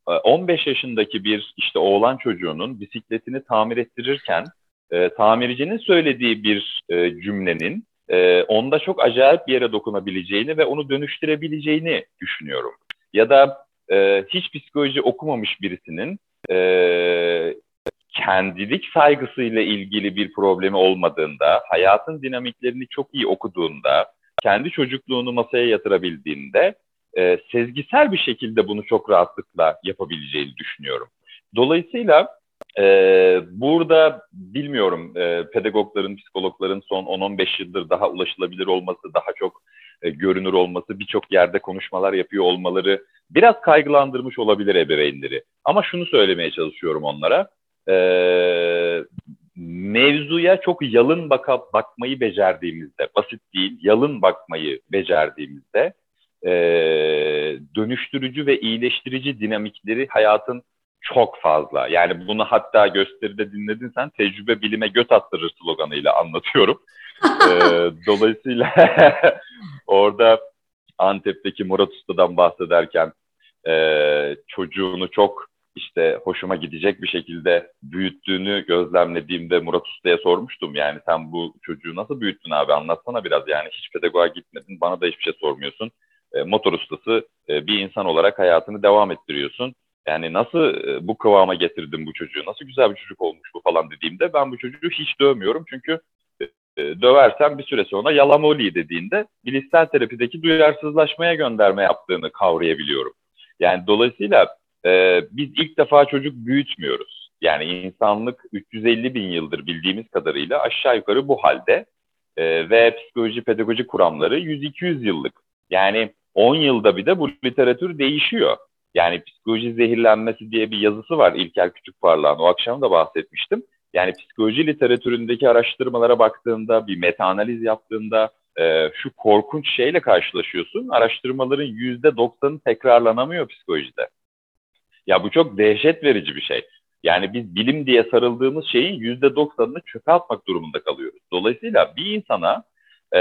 15 e, yaşındaki bir işte oğlan çocuğunun bisikletini tamir ettirirken e, tamircinin söylediği bir e, cümlenin e, onda çok acayip bir yere dokunabileceğini ve onu dönüştürebileceğini düşünüyorum. Ya da e, hiç psikoloji okumamış birisinin e, kendilik saygısıyla ilgili bir problemi olmadığında, hayatın dinamiklerini çok iyi okuduğunda, kendi çocukluğunu masaya yatırabildiğinde e, sezgisel bir şekilde bunu çok rahatlıkla yapabileceğini düşünüyorum. Dolayısıyla ee, burada bilmiyorum e, pedagogların, psikologların son 10-15 yıldır daha ulaşılabilir olması, daha çok e, görünür olması, birçok yerde konuşmalar yapıyor olmaları biraz kaygılandırmış olabilir ebeveynleri. Ama şunu söylemeye çalışıyorum onlara. E, mevzuya çok yalın baka, bakmayı becerdiğimizde, basit değil, yalın bakmayı becerdiğimizde e, dönüştürücü ve iyileştirici dinamikleri hayatın çok fazla. Yani bunu hatta gösteride dinledin sen tecrübe bilime göt attırır sloganıyla anlatıyorum. <laughs> ee, dolayısıyla <laughs> orada Antep'teki Murat Usta'dan bahsederken e, çocuğunu çok işte hoşuma gidecek bir şekilde büyüttüğünü gözlemlediğimde Murat Usta'ya sormuştum. Yani sen bu çocuğu nasıl büyüttün abi anlatsana biraz yani hiç pedagoğa gitmedin bana da hiçbir şey sormuyorsun. E, motor ustası e, bir insan olarak hayatını devam ettiriyorsun yani nasıl e, bu kıvama getirdim bu çocuğu, nasıl güzel bir çocuk olmuş bu falan dediğimde ben bu çocuğu hiç dövmüyorum. Çünkü e, e, döversem bir süre sonra yalamoli dediğinde bilişsel terapideki duyarsızlaşmaya gönderme yaptığını kavrayabiliyorum. Yani dolayısıyla e, biz ilk defa çocuk büyütmüyoruz. Yani insanlık 350 bin yıldır bildiğimiz kadarıyla aşağı yukarı bu halde e, ve psikoloji pedagoji kuramları 100-200 yıllık Yani 10 yılda bir de bu literatür değişiyor. Yani psikoloji zehirlenmesi diye bir yazısı var İlker Küçükparlak'ın. O akşam da bahsetmiştim. Yani psikoloji literatüründeki araştırmalara baktığında, bir meta analiz yaptığında e, şu korkunç şeyle karşılaşıyorsun. Araştırmaların yüzde doksanı tekrarlanamıyor psikolojide. Ya bu çok dehşet verici bir şey. Yani biz bilim diye sarıldığımız şeyin yüzde doksanını çöpe atmak durumunda kalıyoruz. Dolayısıyla bir insana e,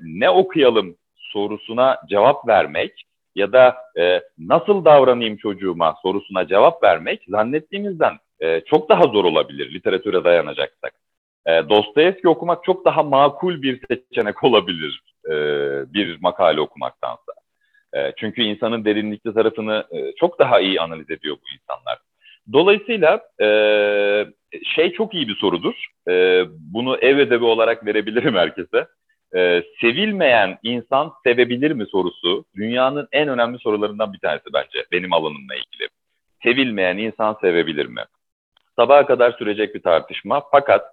ne okuyalım sorusuna cevap vermek ya da e, nasıl davranayım çocuğuma sorusuna cevap vermek zannettiğimizden e, çok daha zor olabilir literatüre dayanacaksak. E, Dostoyevski okumak çok daha makul bir seçenek olabilir e, bir makale okumaktansa. E, çünkü insanın derinlikli tarafını e, çok daha iyi analiz ediyor bu insanlar. Dolayısıyla e, şey çok iyi bir sorudur. E, bunu ev ödevi olarak verebilirim herkese. E, sevilmeyen insan sevebilir mi sorusu dünyanın en önemli sorularından bir tanesi bence benim alanımla ilgili. Sevilmeyen insan sevebilir mi? Sabaha kadar sürecek bir tartışma fakat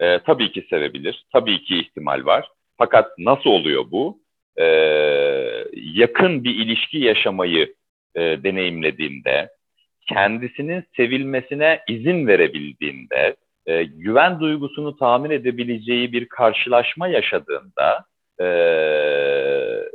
e, tabii ki sevebilir, tabii ki ihtimal var. Fakat nasıl oluyor bu? E, yakın bir ilişki yaşamayı e, deneyimlediğinde, kendisinin sevilmesine izin verebildiğinde, e, güven duygusunu tahmin edebileceği bir karşılaşma yaşadığında, e,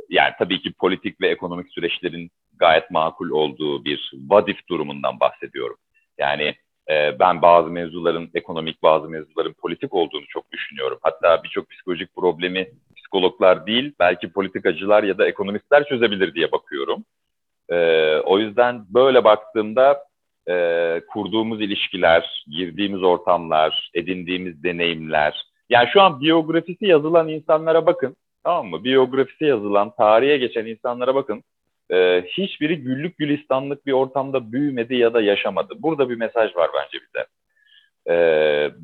yani tabii ki politik ve ekonomik süreçlerin gayet makul olduğu bir vadif durumundan bahsediyorum. Yani e, ben bazı mevzuların ekonomik, bazı mevzuların politik olduğunu çok düşünüyorum. Hatta birçok psikolojik problemi psikologlar değil, belki politikacılar ya da ekonomistler çözebilir diye bakıyorum. E, o yüzden böyle baktığımda e, kurduğumuz ilişkiler, girdiğimiz ortamlar, edindiğimiz deneyimler. Yani şu an biyografisi yazılan insanlara bakın, tamam mı? Biyografisi yazılan, tarihe geçen insanlara bakın. E, hiçbiri güllük gülistanlık bir ortamda büyümedi ya da yaşamadı. Burada bir mesaj var bence bize. E,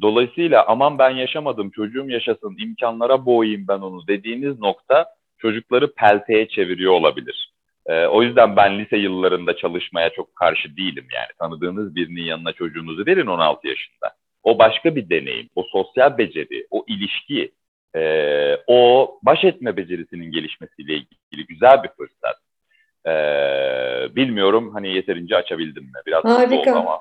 dolayısıyla aman ben yaşamadım, çocuğum yaşasın, imkanlara boğayım ben onu dediğiniz nokta çocukları pelteye çeviriyor olabilir. E, o yüzden ben lise yıllarında çalışmaya çok karşı değilim yani. Tanıdığınız birinin yanına çocuğunuzu verin 16 yaşında. O başka bir deneyim, o sosyal beceri, o ilişki, e, o baş etme becerisinin gelişmesiyle ilgili güzel bir fırsat. E, bilmiyorum hani yeterince açabildim mi? Biraz Harika. Ama.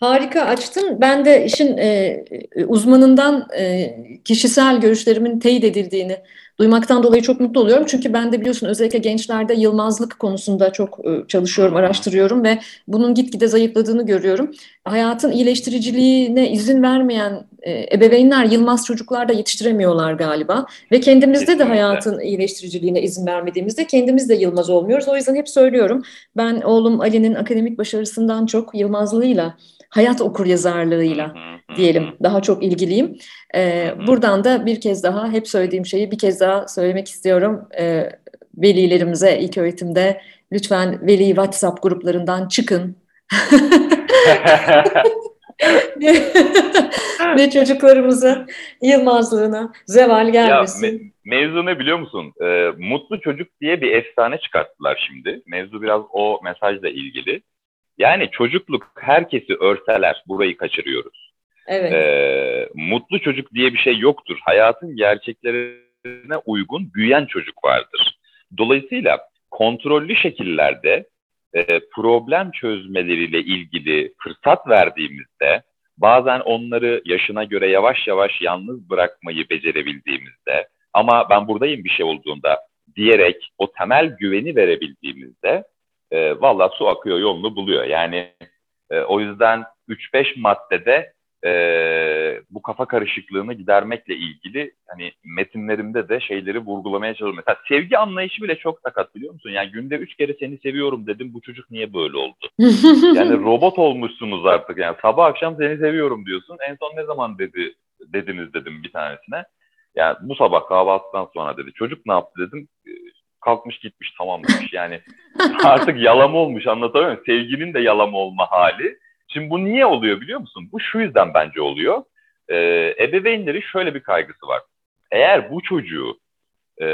Harika açtın. Ben de işin e, uzmanından e, kişisel görüşlerimin teyit edildiğini duymaktan dolayı çok mutlu oluyorum. Çünkü ben de biliyorsun özellikle gençlerde yılmazlık konusunda çok e, çalışıyorum, araştırıyorum ve bunun gitgide zayıfladığını görüyorum. Hayatın iyileştiriciliğine izin vermeyen e, ebeveynler yılmaz çocuklar da yetiştiremiyorlar galiba. Ve kendimizde de hayatın iyileştiriciliğine izin vermediğimizde kendimiz de yılmaz olmuyoruz. O yüzden hep söylüyorum ben oğlum Ali'nin akademik başarısından çok yılmazlığıyla hayat okur yazarlığıyla diyelim daha çok ilgiliyim. Ee, buradan da bir kez daha hep söylediğim şeyi bir kez daha söylemek istiyorum. Ee, velilerimize ilk öğretimde lütfen veli WhatsApp gruplarından çıkın. <laughs> ve çocuklarımızın yılmazlığına zeval gelmesin. Ya, me mevzu ne biliyor musun? Ee, Mutlu Çocuk diye bir efsane çıkarttılar şimdi. Mevzu biraz o mesajla ilgili. Yani çocukluk herkesi örseler, burayı kaçırıyoruz. Evet. Ee, mutlu çocuk diye bir şey yoktur. Hayatın gerçeklerine uygun büyüyen çocuk vardır. Dolayısıyla kontrollü şekillerde e, problem çözmeleriyle ilgili fırsat verdiğimizde, bazen onları yaşına göre yavaş yavaş yalnız bırakmayı becerebildiğimizde, ama ben buradayım bir şey olduğunda diyerek o temel güveni verebildiğimizde e, valla su akıyor yolunu buluyor. Yani e, o yüzden 3-5 maddede e, bu kafa karışıklığını gidermekle ilgili hani metinlerimde de şeyleri vurgulamaya çalışıyorum. Mesela sevgi anlayışı bile çok sakat biliyor musun? Yani günde üç kere seni seviyorum dedim bu çocuk niye böyle oldu? <laughs> yani robot olmuşsunuz artık yani sabah akşam seni seviyorum diyorsun. En son ne zaman dedi dediniz dedim bir tanesine. Yani bu sabah kahvaltıdan sonra dedi. Çocuk ne yaptı dedim kalkmış gitmiş tamam demiş. Yani <laughs> artık yalama olmuş anlatabiliyor muyum? Sevginin de yalama olma hali. Şimdi bu niye oluyor biliyor musun? Bu şu yüzden bence oluyor. Ee, ebeveynlerin şöyle bir kaygısı var. Eğer bu çocuğu e,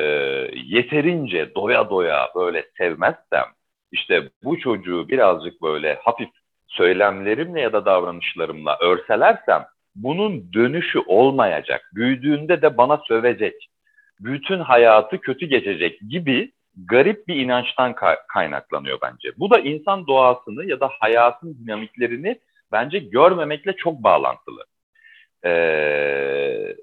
yeterince doya doya böyle sevmezsem, işte bu çocuğu birazcık böyle hafif söylemlerimle ya da davranışlarımla örselersem bunun dönüşü olmayacak. Büyüdüğünde de bana sövecek bütün hayatı kötü geçecek gibi garip bir inançtan kaynaklanıyor bence. Bu da insan doğasını ya da hayatın dinamiklerini bence görmemekle çok bağlantılı. Ee,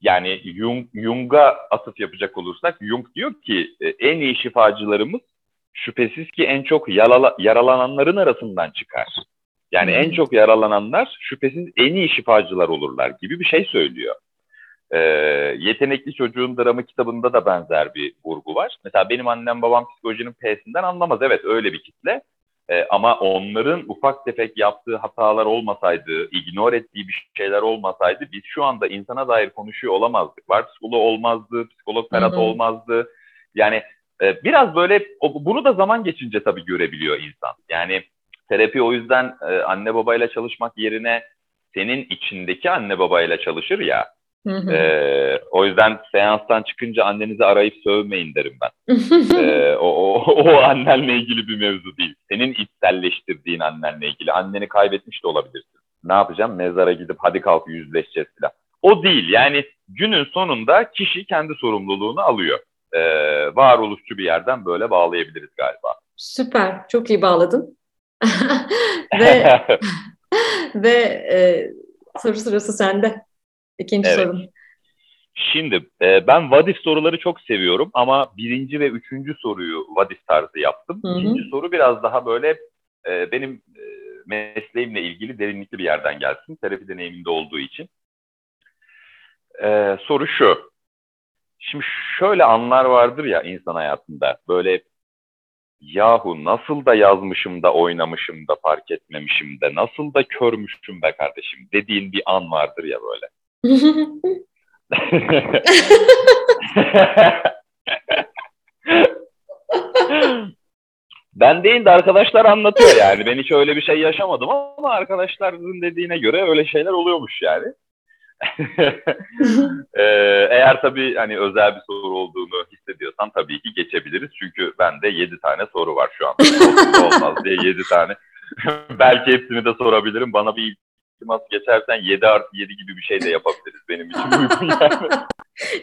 yani Jung, Jung'a atıf yapacak olursak Jung diyor ki e, en iyi şifacılarımız şüphesiz ki en çok yarala, yaralananların arasından çıkar. Yani en çok yaralananlar şüphesiz en iyi şifacılar olurlar gibi bir şey söylüyor. Ee, Yetenekli Çocuğun Dramı kitabında da benzer bir vurgu var. Mesela benim annem babam psikolojinin P'sinden anlamaz. Evet öyle bir kitle. Ee, ama onların ufak tefek yaptığı hatalar olmasaydı, ignore ettiği bir şeyler olmasaydı biz şu anda insana dair konuşuyor olamazdık. Var psikoloğu olmazdı, psikolog Ferhat olmazdı. Yani e, biraz böyle bunu da zaman geçince tabii görebiliyor insan. Yani terapi o yüzden e, anne babayla çalışmak yerine senin içindeki anne babayla çalışır ya. Hı hı. E, o yüzden seanstan çıkınca annenizi arayıp sövmeyin derim ben. <laughs> e, o, o, o annenle ilgili bir mevzu değil. Senin içselleştirdiğin annenle ilgili. Anneni kaybetmiş de olabilirsin. Ne yapacağım? Mezara gidip hadi kalk yüzleşeceğiz falan. O değil. Yani günün sonunda kişi kendi sorumluluğunu alıyor. E, varoluşçu bir yerden böyle bağlayabiliriz galiba. Süper. Çok iyi bağladın. <laughs> ve <laughs> ve e, soru sırası sende. İkinci evet. sorun. Şimdi e, ben vadif soruları çok seviyorum ama birinci ve üçüncü soruyu vadif tarzı yaptım. Hı hı. İkinci soru biraz daha böyle e, benim e, mesleğimle ilgili derinlikli bir yerden gelsin. Terapi deneyiminde olduğu için. E, soru şu. Şimdi şöyle anlar vardır ya insan hayatında. Böyle yahu nasıl da yazmışım da oynamışım da fark etmemişim de nasıl da körmüşüm be kardeşim dediğin bir an vardır ya böyle. <laughs> ben değil de arkadaşlar anlatıyor yani. Ben hiç öyle bir şey yaşamadım ama arkadaşların dediğine göre öyle şeyler oluyormuş yani. <laughs> ee, eğer tabii hani özel bir soru olduğunu hissediyorsan tabii ki geçebiliriz. Çünkü bende yedi tane soru var şu an. Olmaz diye yedi tane. <laughs> Belki hepsini de sorabilirim. Bana bir iltimas geçersen 7 artı 7 gibi bir şey de yapabiliriz benim için uygun <laughs> yani.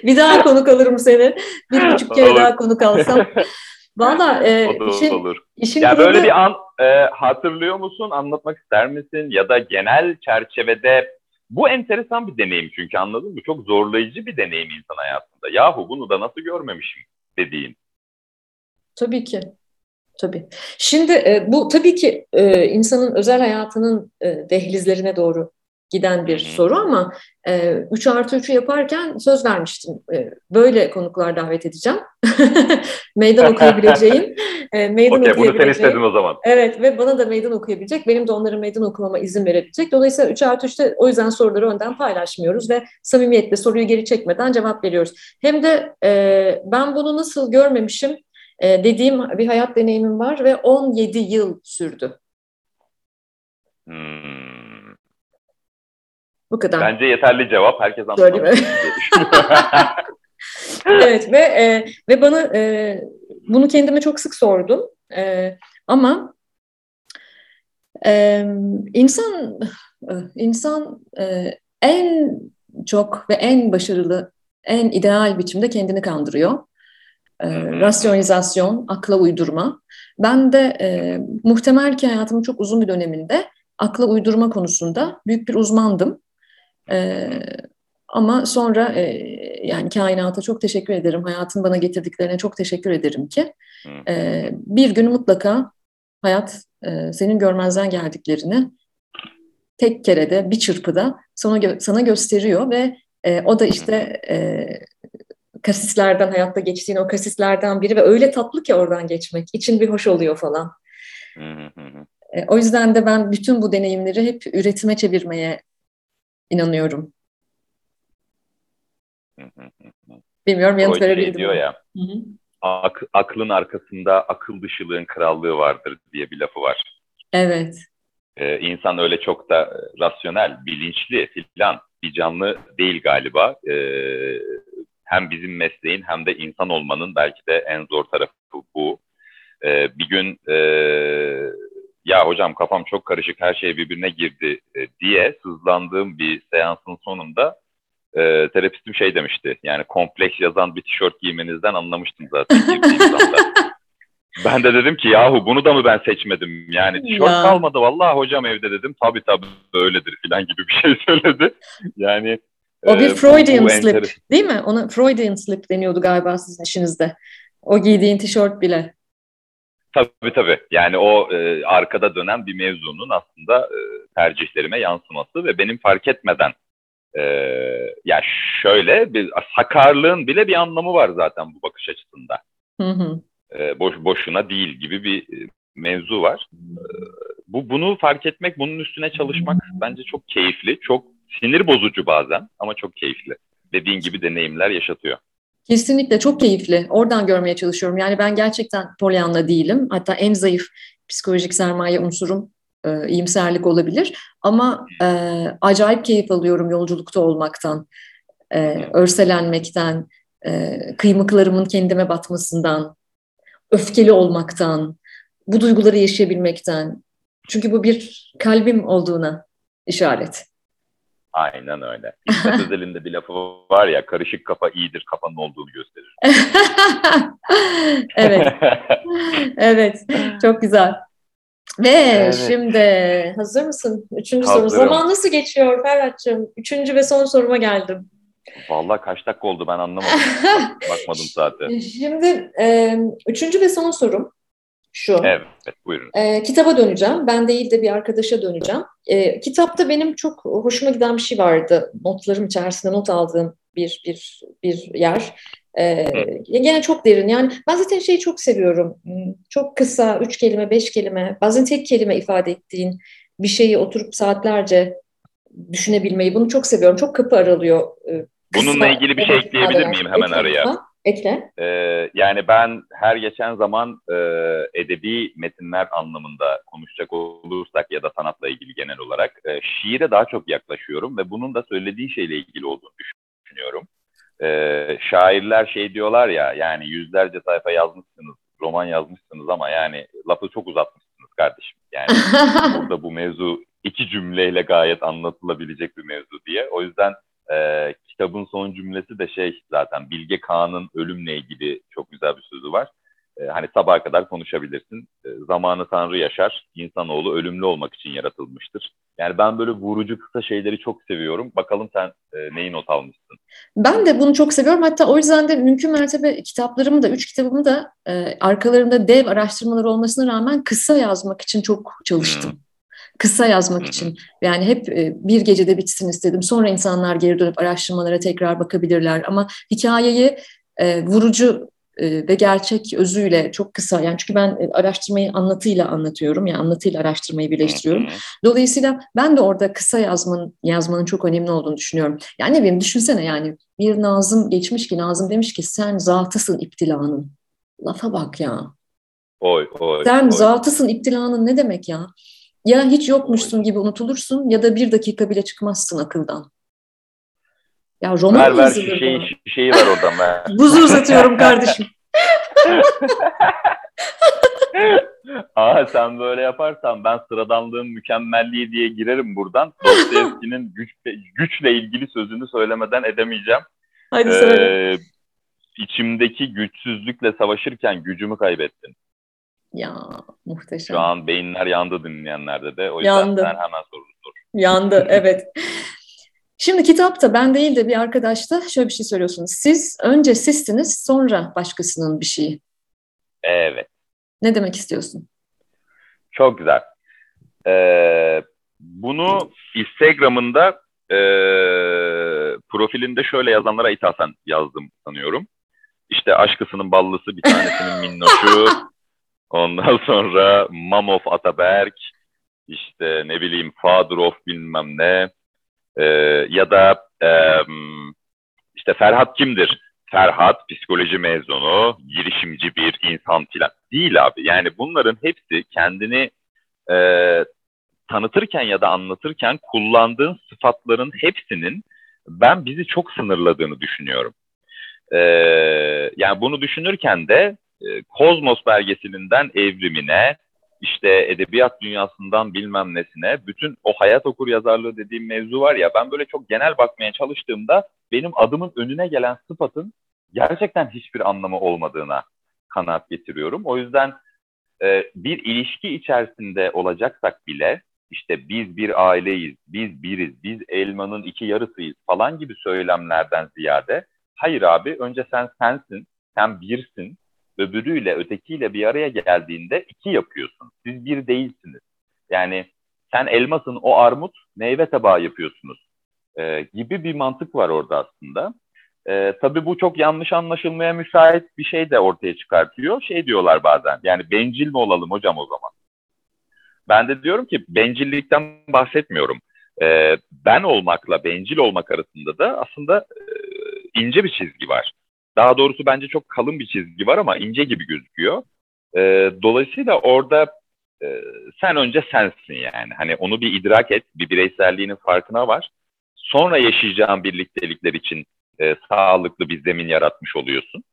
bir daha konuk alırım seni. Bir buçuk kere daha konuk alsam. Valla e, işin, olur. işin ya böyle bir an e, hatırlıyor musun? Anlatmak ister misin? Ya da genel çerçevede bu enteresan bir deneyim çünkü anladın mı? Çok zorlayıcı bir deneyim insan hayatında. Yahu bunu da nasıl görmemişim dediğin. Tabii ki. Tabii. Şimdi e, bu tabii ki e, insanın özel hayatının e, dehlizlerine doğru giden bir soru ama e, 3 artı 3'ü yaparken söz vermiştim. E, böyle konuklar davet edeceğim. <laughs> meydan <laughs> okuyabileceğim. E, meydan okay, okuyabileceğim. Bunu sen istedin o zaman. Evet ve bana da meydan okuyabilecek. Benim de onların meydan okumama izin verebilecek. Dolayısıyla 3 artı 3'te o yüzden soruları önden paylaşmıyoruz ve samimiyetle soruyu geri çekmeden cevap veriyoruz. Hem de e, ben bunu nasıl görmemişim e, dediğim bir hayat deneyimim var ve 17 yıl sürdü. Hmm. Bu kadar. Bence yeterli cevap. Herkes anlamış. <laughs> evet ve e, ve bana e, bunu kendime çok sık sordum. E, ama e, insan e, insan e, en çok ve en başarılı, en ideal biçimde kendini kandırıyor e, rasyonizasyon, akla uydurma. Ben de e, muhtemel ki hayatımın çok uzun bir döneminde akla uydurma konusunda büyük bir uzmandım. E, ama sonra e, yani kainata çok teşekkür ederim. Hayatın bana getirdiklerine çok teşekkür ederim ki e, bir gün mutlaka hayat e, senin görmezden geldiklerini tek kerede bir çırpıda sana, gö sana gösteriyor ve e, o da işte e, kasislerden hayatta geçtiğin o kasislerden biri ve öyle tatlı ki oradan geçmek. için bir hoş oluyor falan. E, o yüzden de ben bütün bu deneyimleri hep üretime çevirmeye inanıyorum. Bilmiyorum yanıt şey verebildim. diyor ya. Ak, aklın arkasında akıl dışılığın krallığı vardır diye bir lafı var. Evet. Ee, insan öyle çok da rasyonel, bilinçli filan bir canlı değil galiba. Ee, hem bizim mesleğin hem de insan olmanın belki de en zor tarafı bu. Ee, bir gün e, ya hocam kafam çok karışık her şey birbirine girdi e, diye sızlandığım bir seansın sonunda e, terapistim şey demişti. Yani kompleks yazan bir tişört giymenizden anlamıştım zaten. <laughs> ben de dedim ki yahu bunu da mı ben seçmedim? Yani tişört ya. kalmadı vallahi hocam evde dedim. Tabii tabii öyledir falan gibi bir şey <laughs> söyledi. Yani o bir Freudian bu, bu slip enter- değil mi? Ona Freudian slip deniyordu galiba sizin işinizde. O giydiğin tişört bile. Tabii tabii. Yani o e, arkada dönen bir mevzunun aslında e, tercihlerime yansıması ve benim fark etmeden e, ya şöyle bir sakarlığın bile bir anlamı var zaten bu bakış açısında. Hı hı. E, boş boşuna değil gibi bir e, mevzu var. E, bu bunu fark etmek, bunun üstüne çalışmak bence çok keyifli, çok sinir bozucu bazen ama çok keyifli. Dediğin gibi deneyimler yaşatıyor. Kesinlikle çok keyifli. Oradan görmeye çalışıyorum. Yani ben gerçekten Pollyanna değilim. Hatta en zayıf psikolojik sermaye unsurum e, iyimserlik olabilir. Ama e, acayip keyif alıyorum yolculukta olmaktan, e, örselenmekten, e, kıymıklarımın kendime batmasından, öfkeli olmaktan, bu duyguları yaşayabilmekten. Çünkü bu bir kalbim olduğuna işaret. Aynen öyle. İsmet <laughs> Özel'in bir lafı var ya karışık kafa iyidir kafanın olduğunu gösterir. <laughs> evet. evet. Çok güzel. Ve evet. şimdi hazır mısın? Üçüncü Hazırım. soru. Zaman nasıl geçiyor Ferhat'cığım? Üçüncü ve son soruma geldim. Vallahi kaç dakika oldu ben anlamadım. <laughs> Bakmadım zaten. Şimdi e, üçüncü ve son sorum şu. Evet, buyurun. E, kitaba döneceğim. Ben değil de bir arkadaşa döneceğim. E, kitapta benim çok hoşuma giden bir şey vardı. Notlarım içerisinde not aldığım bir bir bir yer. Ee, gene çok derin. Yani ben zaten şeyi çok seviyorum. Hmm, çok kısa, üç kelime, beş kelime, bazen tek kelime ifade ettiğin bir şeyi oturup saatlerce düşünebilmeyi. Bunu çok seviyorum. Çok kapı aralıyor. E, kısa, Bununla ilgili bir şey ekleyebilir miyim hemen araya? Ekle. Ee, yani ben her geçen zaman e, edebi metinler anlamında konuşacak olursak ya da sanatla ilgili genel olarak e, şiire daha çok yaklaşıyorum ve bunun da söylediğin şeyle ilgili olduğunu düşünüyorum e, şairler şey diyorlar ya yani yüzlerce sayfa yazmışsınız, roman yazmışsınız ama yani lafı çok uzatmışsınız kardeşim. Yani <laughs> burada bu mevzu iki cümleyle gayet anlatılabilecek bir mevzu diye. O yüzden e, kitabın son cümlesi de şey zaten Bilge Kağan'ın ölümle ilgili çok güzel bir sözü var. E, hani sabaha kadar konuşabilirsin. E, zamanı Tanrı yaşar, insanoğlu ölümlü olmak için yaratılmıştır. Yani ben böyle vurucu kısa şeyleri çok seviyorum. Bakalım sen e, neyi not almışsın? Ben de bunu çok seviyorum. Hatta o yüzden de mümkün mertebe kitaplarımı da, üç kitabımı da e, arkalarında dev araştırmalar olmasına rağmen kısa yazmak için çok çalıştım. Hmm. Kısa yazmak için. Yani hep e, bir gecede bitsin istedim. Sonra insanlar geri dönüp araştırmalara tekrar bakabilirler. Ama hikayeyi e, vurucu e, ve gerçek özüyle çok kısa yani çünkü ben araştırmayı anlatıyla anlatıyorum yani anlatıyla araştırmayı birleştiriyorum. Dolayısıyla ben de orada kısa yazmanın yazmanın çok önemli olduğunu düşünüyorum. Yani ne bileyim düşünsene yani bir Nazım geçmiş ki Nazım demiş ki sen zatısın iptilanın. Lafa bak ya. Oy, oy, sen oy. zatısın iptilanın ne demek ya? Ya hiç yokmuşsun gibi unutulursun ya da bir dakika bile çıkmazsın akıldan. Ya roman ver, ver, şişeyi, şişeyi ver oradan <laughs> ver. Buzu uzatıyorum kardeşim. <laughs> Aa sen böyle yaparsan ben sıradanlığın mükemmelliği diye girerim buradan. Dostoyevski'nin <laughs> güç, güçle ilgili sözünü söylemeden edemeyeceğim. Hadi söyle. Ee, içimdeki güçsüzlükle savaşırken gücümü kaybettim. Ya muhteşem. Şu an beyinler yandı dinleyenlerde de. O yüzden yandı. sen hemen sorunu sor. Yandı <laughs> evet. Şimdi kitapta ben değil de bir arkadaş da şöyle bir şey söylüyorsunuz. Siz önce sizsiniz sonra başkasının bir şeyi. Evet. Ne demek istiyorsun? Çok güzel. Ee, bunu Instagram'ında e, profilinde şöyle yazanlara ithafen yazdım sanıyorum. İşte aşkısının ballısı bir tanesinin minnoşu. <laughs> Ondan <laughs> sonra Mamov Ataberk. işte ne bileyim Father of bilmem ne. E, ya da e, işte Ferhat kimdir? Ferhat psikoloji mezunu, girişimci bir insan filan. Değil abi. Yani bunların hepsi kendini e, tanıtırken ya da anlatırken kullandığın sıfatların hepsinin ben bizi çok sınırladığını düşünüyorum. E, yani bunu düşünürken de e, Kozmos belgeselinden evrimine, işte edebiyat dünyasından bilmem nesine bütün o hayat okur yazarlığı dediğim mevzu var ya ben böyle çok genel bakmaya çalıştığımda benim adımın önüne gelen sıfatın gerçekten hiçbir anlamı olmadığına kanaat getiriyorum. O yüzden e, bir ilişki içerisinde olacaksak bile işte biz bir aileyiz, biz biriz, biz elmanın iki yarısıyız falan gibi söylemlerden ziyade hayır abi önce sen sensin, sen birsin, öbürüyle ötekiyle bir araya geldiğinde iki yapıyorsun. Siz bir değilsiniz. Yani sen elmasın o armut meyve tabağı yapıyorsunuz e, gibi bir mantık var orada aslında. E, tabii bu çok yanlış anlaşılmaya müsait bir şey de ortaya çıkartıyor. Şey diyorlar bazen yani bencil mi olalım hocam o zaman? Ben de diyorum ki bencillikten bahsetmiyorum. E, ben olmakla bencil olmak arasında da aslında e, ince bir çizgi var. Daha doğrusu bence çok kalın bir çizgi var ama ince gibi gözüküyor. E, dolayısıyla orada e, sen önce sensin yani. Hani onu bir idrak et, bir bireyselliğinin farkına var. Sonra yaşayacağın birliktelikler için e, sağlıklı bir zemin yaratmış oluyorsun.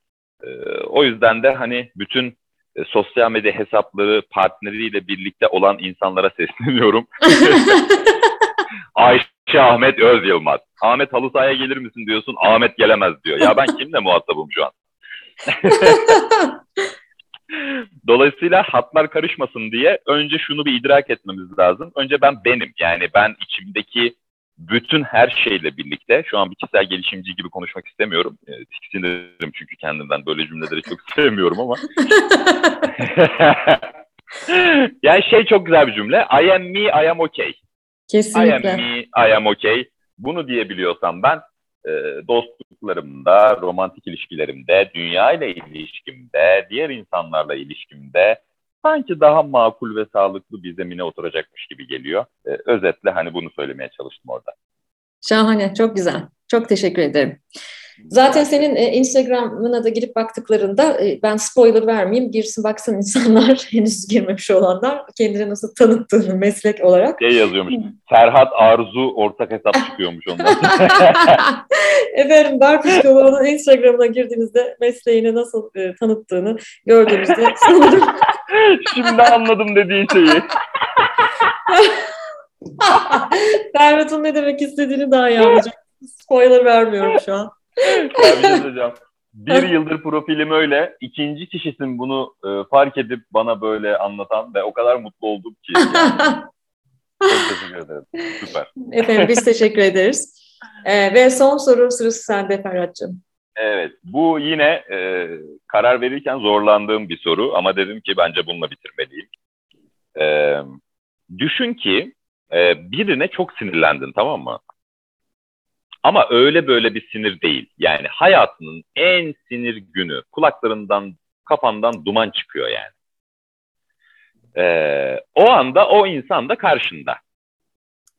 E, o yüzden de hani bütün e, sosyal medya hesapları partneriyle birlikte olan insanlara <laughs> sesleniyorum. <laughs> Ayşe Ahmet Öz Yılmaz. Ahmet halı sahaya gelir misin diyorsun. Ahmet gelemez diyor. Ya ben kimle muhatabım şu an? <laughs> Dolayısıyla hatlar karışmasın diye önce şunu bir idrak etmemiz lazım. Önce ben benim. Yani ben içimdeki bütün her şeyle birlikte, şu an bir kişisel gelişimci gibi konuşmak istemiyorum. E, tiksinirim çünkü kendimden böyle cümleleri çok <laughs> sevmiyorum ama. <laughs> yani şey çok güzel bir cümle. I am me, I am okay. Kesinlikle. I am me, I am okay. Bunu diyebiliyorsam ben e, dostluklarımda, romantik ilişkilerimde, dünya ile ilişkimde, diğer insanlarla ilişkimde sanki daha makul ve sağlıklı bir zemine oturacakmış gibi geliyor. E, özetle hani bunu söylemeye çalıştım orada. Şahane, çok güzel. Çok teşekkür ederim. Zaten senin e, Instagram'ına da girip baktıklarında e, ben spoiler vermeyeyim. Girsin baksın insanlar <laughs> henüz girmemiş olanlar kendini nasıl tanıttığını meslek olarak. Şey yazıyormuş. Serhat Arzu ortak hesap <laughs> çıkıyormuş ondan. <laughs> Efendim bar psikoloğunun Instagram'ına girdiğinizde mesleğini nasıl e, tanıttığını gördüğünüzde sanırım. Şimdi anladım dediğin şeyi. Serhat'ın ne demek istediğini daha iyi anlayacak. Spoiler vermiyorum şu an ya bir şey Bir yıldır profilim öyle. İkinci kişisin bunu e, fark edip bana böyle anlatan ve o kadar mutlu oldum ki. Yani. <laughs> Çok teşekkür ederim. Süper. Efendim biz teşekkür ederiz. Ee, ve son soru sırası sende Ferhat'cığım. Evet. Bu yine e, karar verirken zorlandığım bir soru ama dedim ki bence bununla bitirmeliyim. E, düşün ki e, birine çok sinirlendin tamam mı? Ama öyle böyle bir sinir değil. Yani hayatının en sinir günü. Kulaklarından, kafandan duman çıkıyor yani. Ee, o anda o insan da karşında.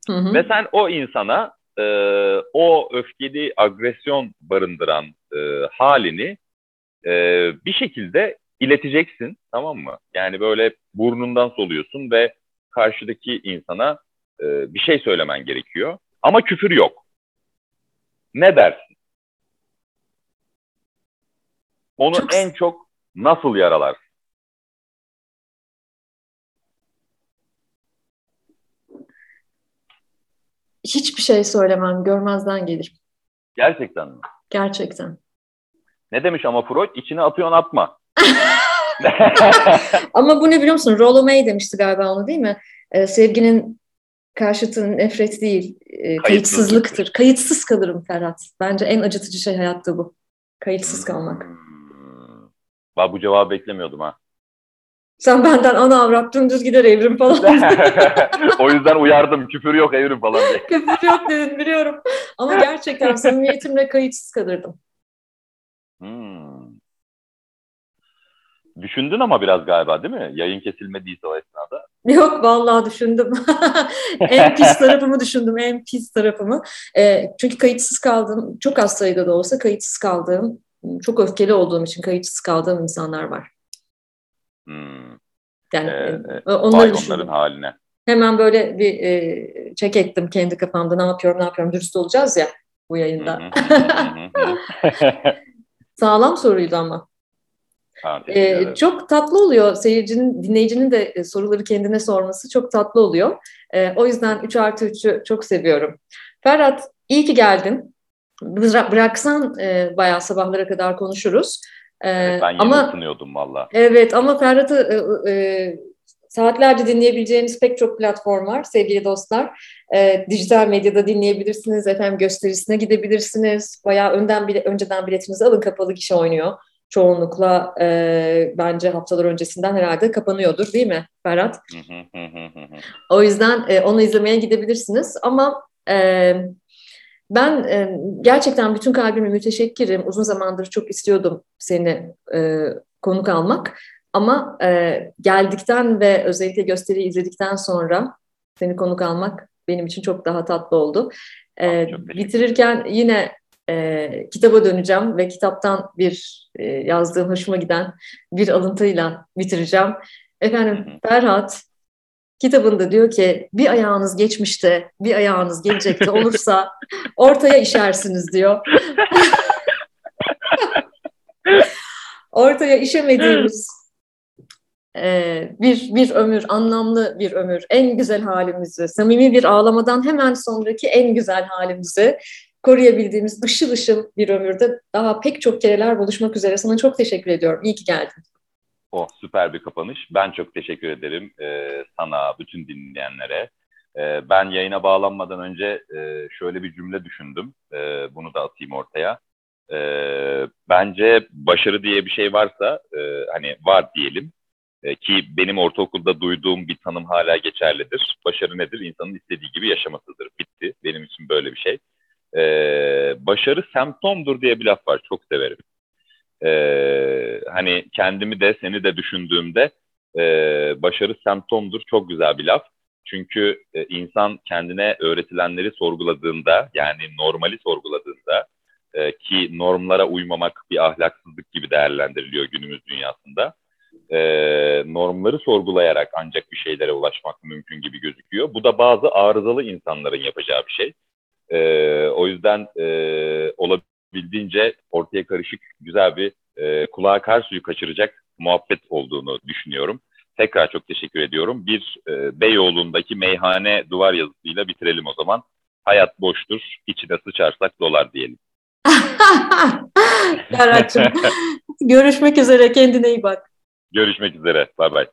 Hı hı. Ve sen o insana e, o öfkeli agresyon barındıran e, halini e, bir şekilde ileteceksin tamam mı? Yani böyle burnundan soluyorsun ve karşıdaki insana e, bir şey söylemen gerekiyor. Ama küfür yok. Ne dersin? Onu çok... en çok nasıl yaralar? Hiçbir şey söylemem, görmezden gelir. Gerçekten mi? Gerçekten. Ne demiş ama Freud? İçine atıyorsun atma. <laughs> ama bu ne biliyor musun? Rollo May demişti galiba onu değil mi? Ee, sevginin karşıtı nefret değil, e, kayıtsızlıktır. Kayıtsız kalırım Ferhat. Bence en acıtıcı şey hayatta bu. Kayıtsız kalmak. Hmm. Ben bu cevabı beklemiyordum ha. Sen benden ana avrat dümdüz gider evrim falan. <laughs> o yüzden uyardım. Küfür yok evrim falan diye. <laughs> Küfür yok dedin biliyorum. Ama gerçekten samimiyetimle kayıtsız kalırdım. Hmm. Düşündün ama biraz galiba değil mi? Yayın kesilmediyse o esnada. Yok vallahi düşündüm. <laughs> en pis tarafımı düşündüm, en pis tarafımı. E, çünkü kayıtsız kaldım, çok az sayıda da olsa kayıtsız kaldığım, çok öfkeli olduğum için kayıtsız kaldığım insanlar var. Hmm. Yani ee, onları onların haline. Hemen böyle bir e, çek ettim kendi kafamda ne yapıyorum ne yapıyorum dürüst olacağız ya bu yayında. <laughs> Sağlam soruydu ama. Ha, çok tatlı oluyor. Seyircinin, dinleyicinin de e, soruları kendine sorması çok tatlı oluyor. Ee, o yüzden 3 artı 3'ü çok seviyorum. Ferhat iyi ki geldin. Bıraksan e, bayağı sabahlara kadar konuşuruz. Ee, evet, ben yeni ama, ısınıyordum valla. Evet ama Ferhat'ı e, e, saatlerce dinleyebileceğiniz pek çok platform var sevgili dostlar. E, dijital medyada dinleyebilirsiniz, efendim gösterisine gidebilirsiniz. Bayağı önden bile, önceden biletinizi alın kapalı kişi oynuyor. Çoğunlukla e, bence haftalar öncesinden herhalde kapanıyordur değil mi Ferhat? o yüzden e, onu izlemeye gidebilirsiniz. Ama e, ben e, gerçekten bütün kalbimle müteşekkirim. Uzun zamandır çok istiyordum seni e, konuk almak. Ama e, geldikten ve özellikle gösteriyi izledikten sonra seni konuk almak benim için çok daha tatlı oldu. E, bitirirken yine e, kitaba döneceğim ve kitaptan bir e, yazdığım hoşuma giden bir alıntıyla bitireceğim. Efendim Ferhat kitabında diyor ki bir ayağınız geçmişte bir ayağınız gelecekte olursa <laughs> ortaya işersiniz diyor. <laughs> ortaya işemediğimiz e, bir, bir ömür, anlamlı bir ömür, en güzel halimizi, samimi bir ağlamadan hemen sonraki en güzel halimizi koruyabildiğimiz ışıl ışıl bir ömürde daha pek çok kereler buluşmak üzere. Sana çok teşekkür ediyorum. İyi ki geldin. Oh süper bir kapanış. Ben çok teşekkür ederim e, sana, bütün dinleyenlere. E, ben yayına bağlanmadan önce e, şöyle bir cümle düşündüm. E, bunu da atayım ortaya. E, bence başarı diye bir şey varsa, e, hani var diyelim. E, ki benim ortaokulda duyduğum bir tanım hala geçerlidir. Başarı nedir? İnsanın istediği gibi yaşamasıdır. Bitti. Benim için böyle bir şey. E, başarı semptomdur diye bir laf var. Çok severim. E, hani kendimi de seni de düşündüğümde e, başarı semptomdur. Çok güzel bir laf. Çünkü e, insan kendine öğretilenleri sorguladığında yani normali sorguladığında e, ki normlara uymamak bir ahlaksızlık gibi değerlendiriliyor günümüz dünyasında e, normları sorgulayarak ancak bir şeylere ulaşmak mümkün gibi gözüküyor. Bu da bazı arızalı insanların yapacağı bir şey. E, o yüzden e, olabildiğince ortaya karışık güzel bir e, kulağa kar suyu kaçıracak muhabbet olduğunu düşünüyorum. Tekrar çok teşekkür ediyorum. Bir e, Beyoğlu'ndaki meyhane duvar yazısıyla bitirelim o zaman. Hayat boştur, içine sıçarsak dolar diyelim. <laughs> Ferhat'cığım <laughs> görüşmek üzere kendine iyi bak. Görüşmek üzere. Bay bay.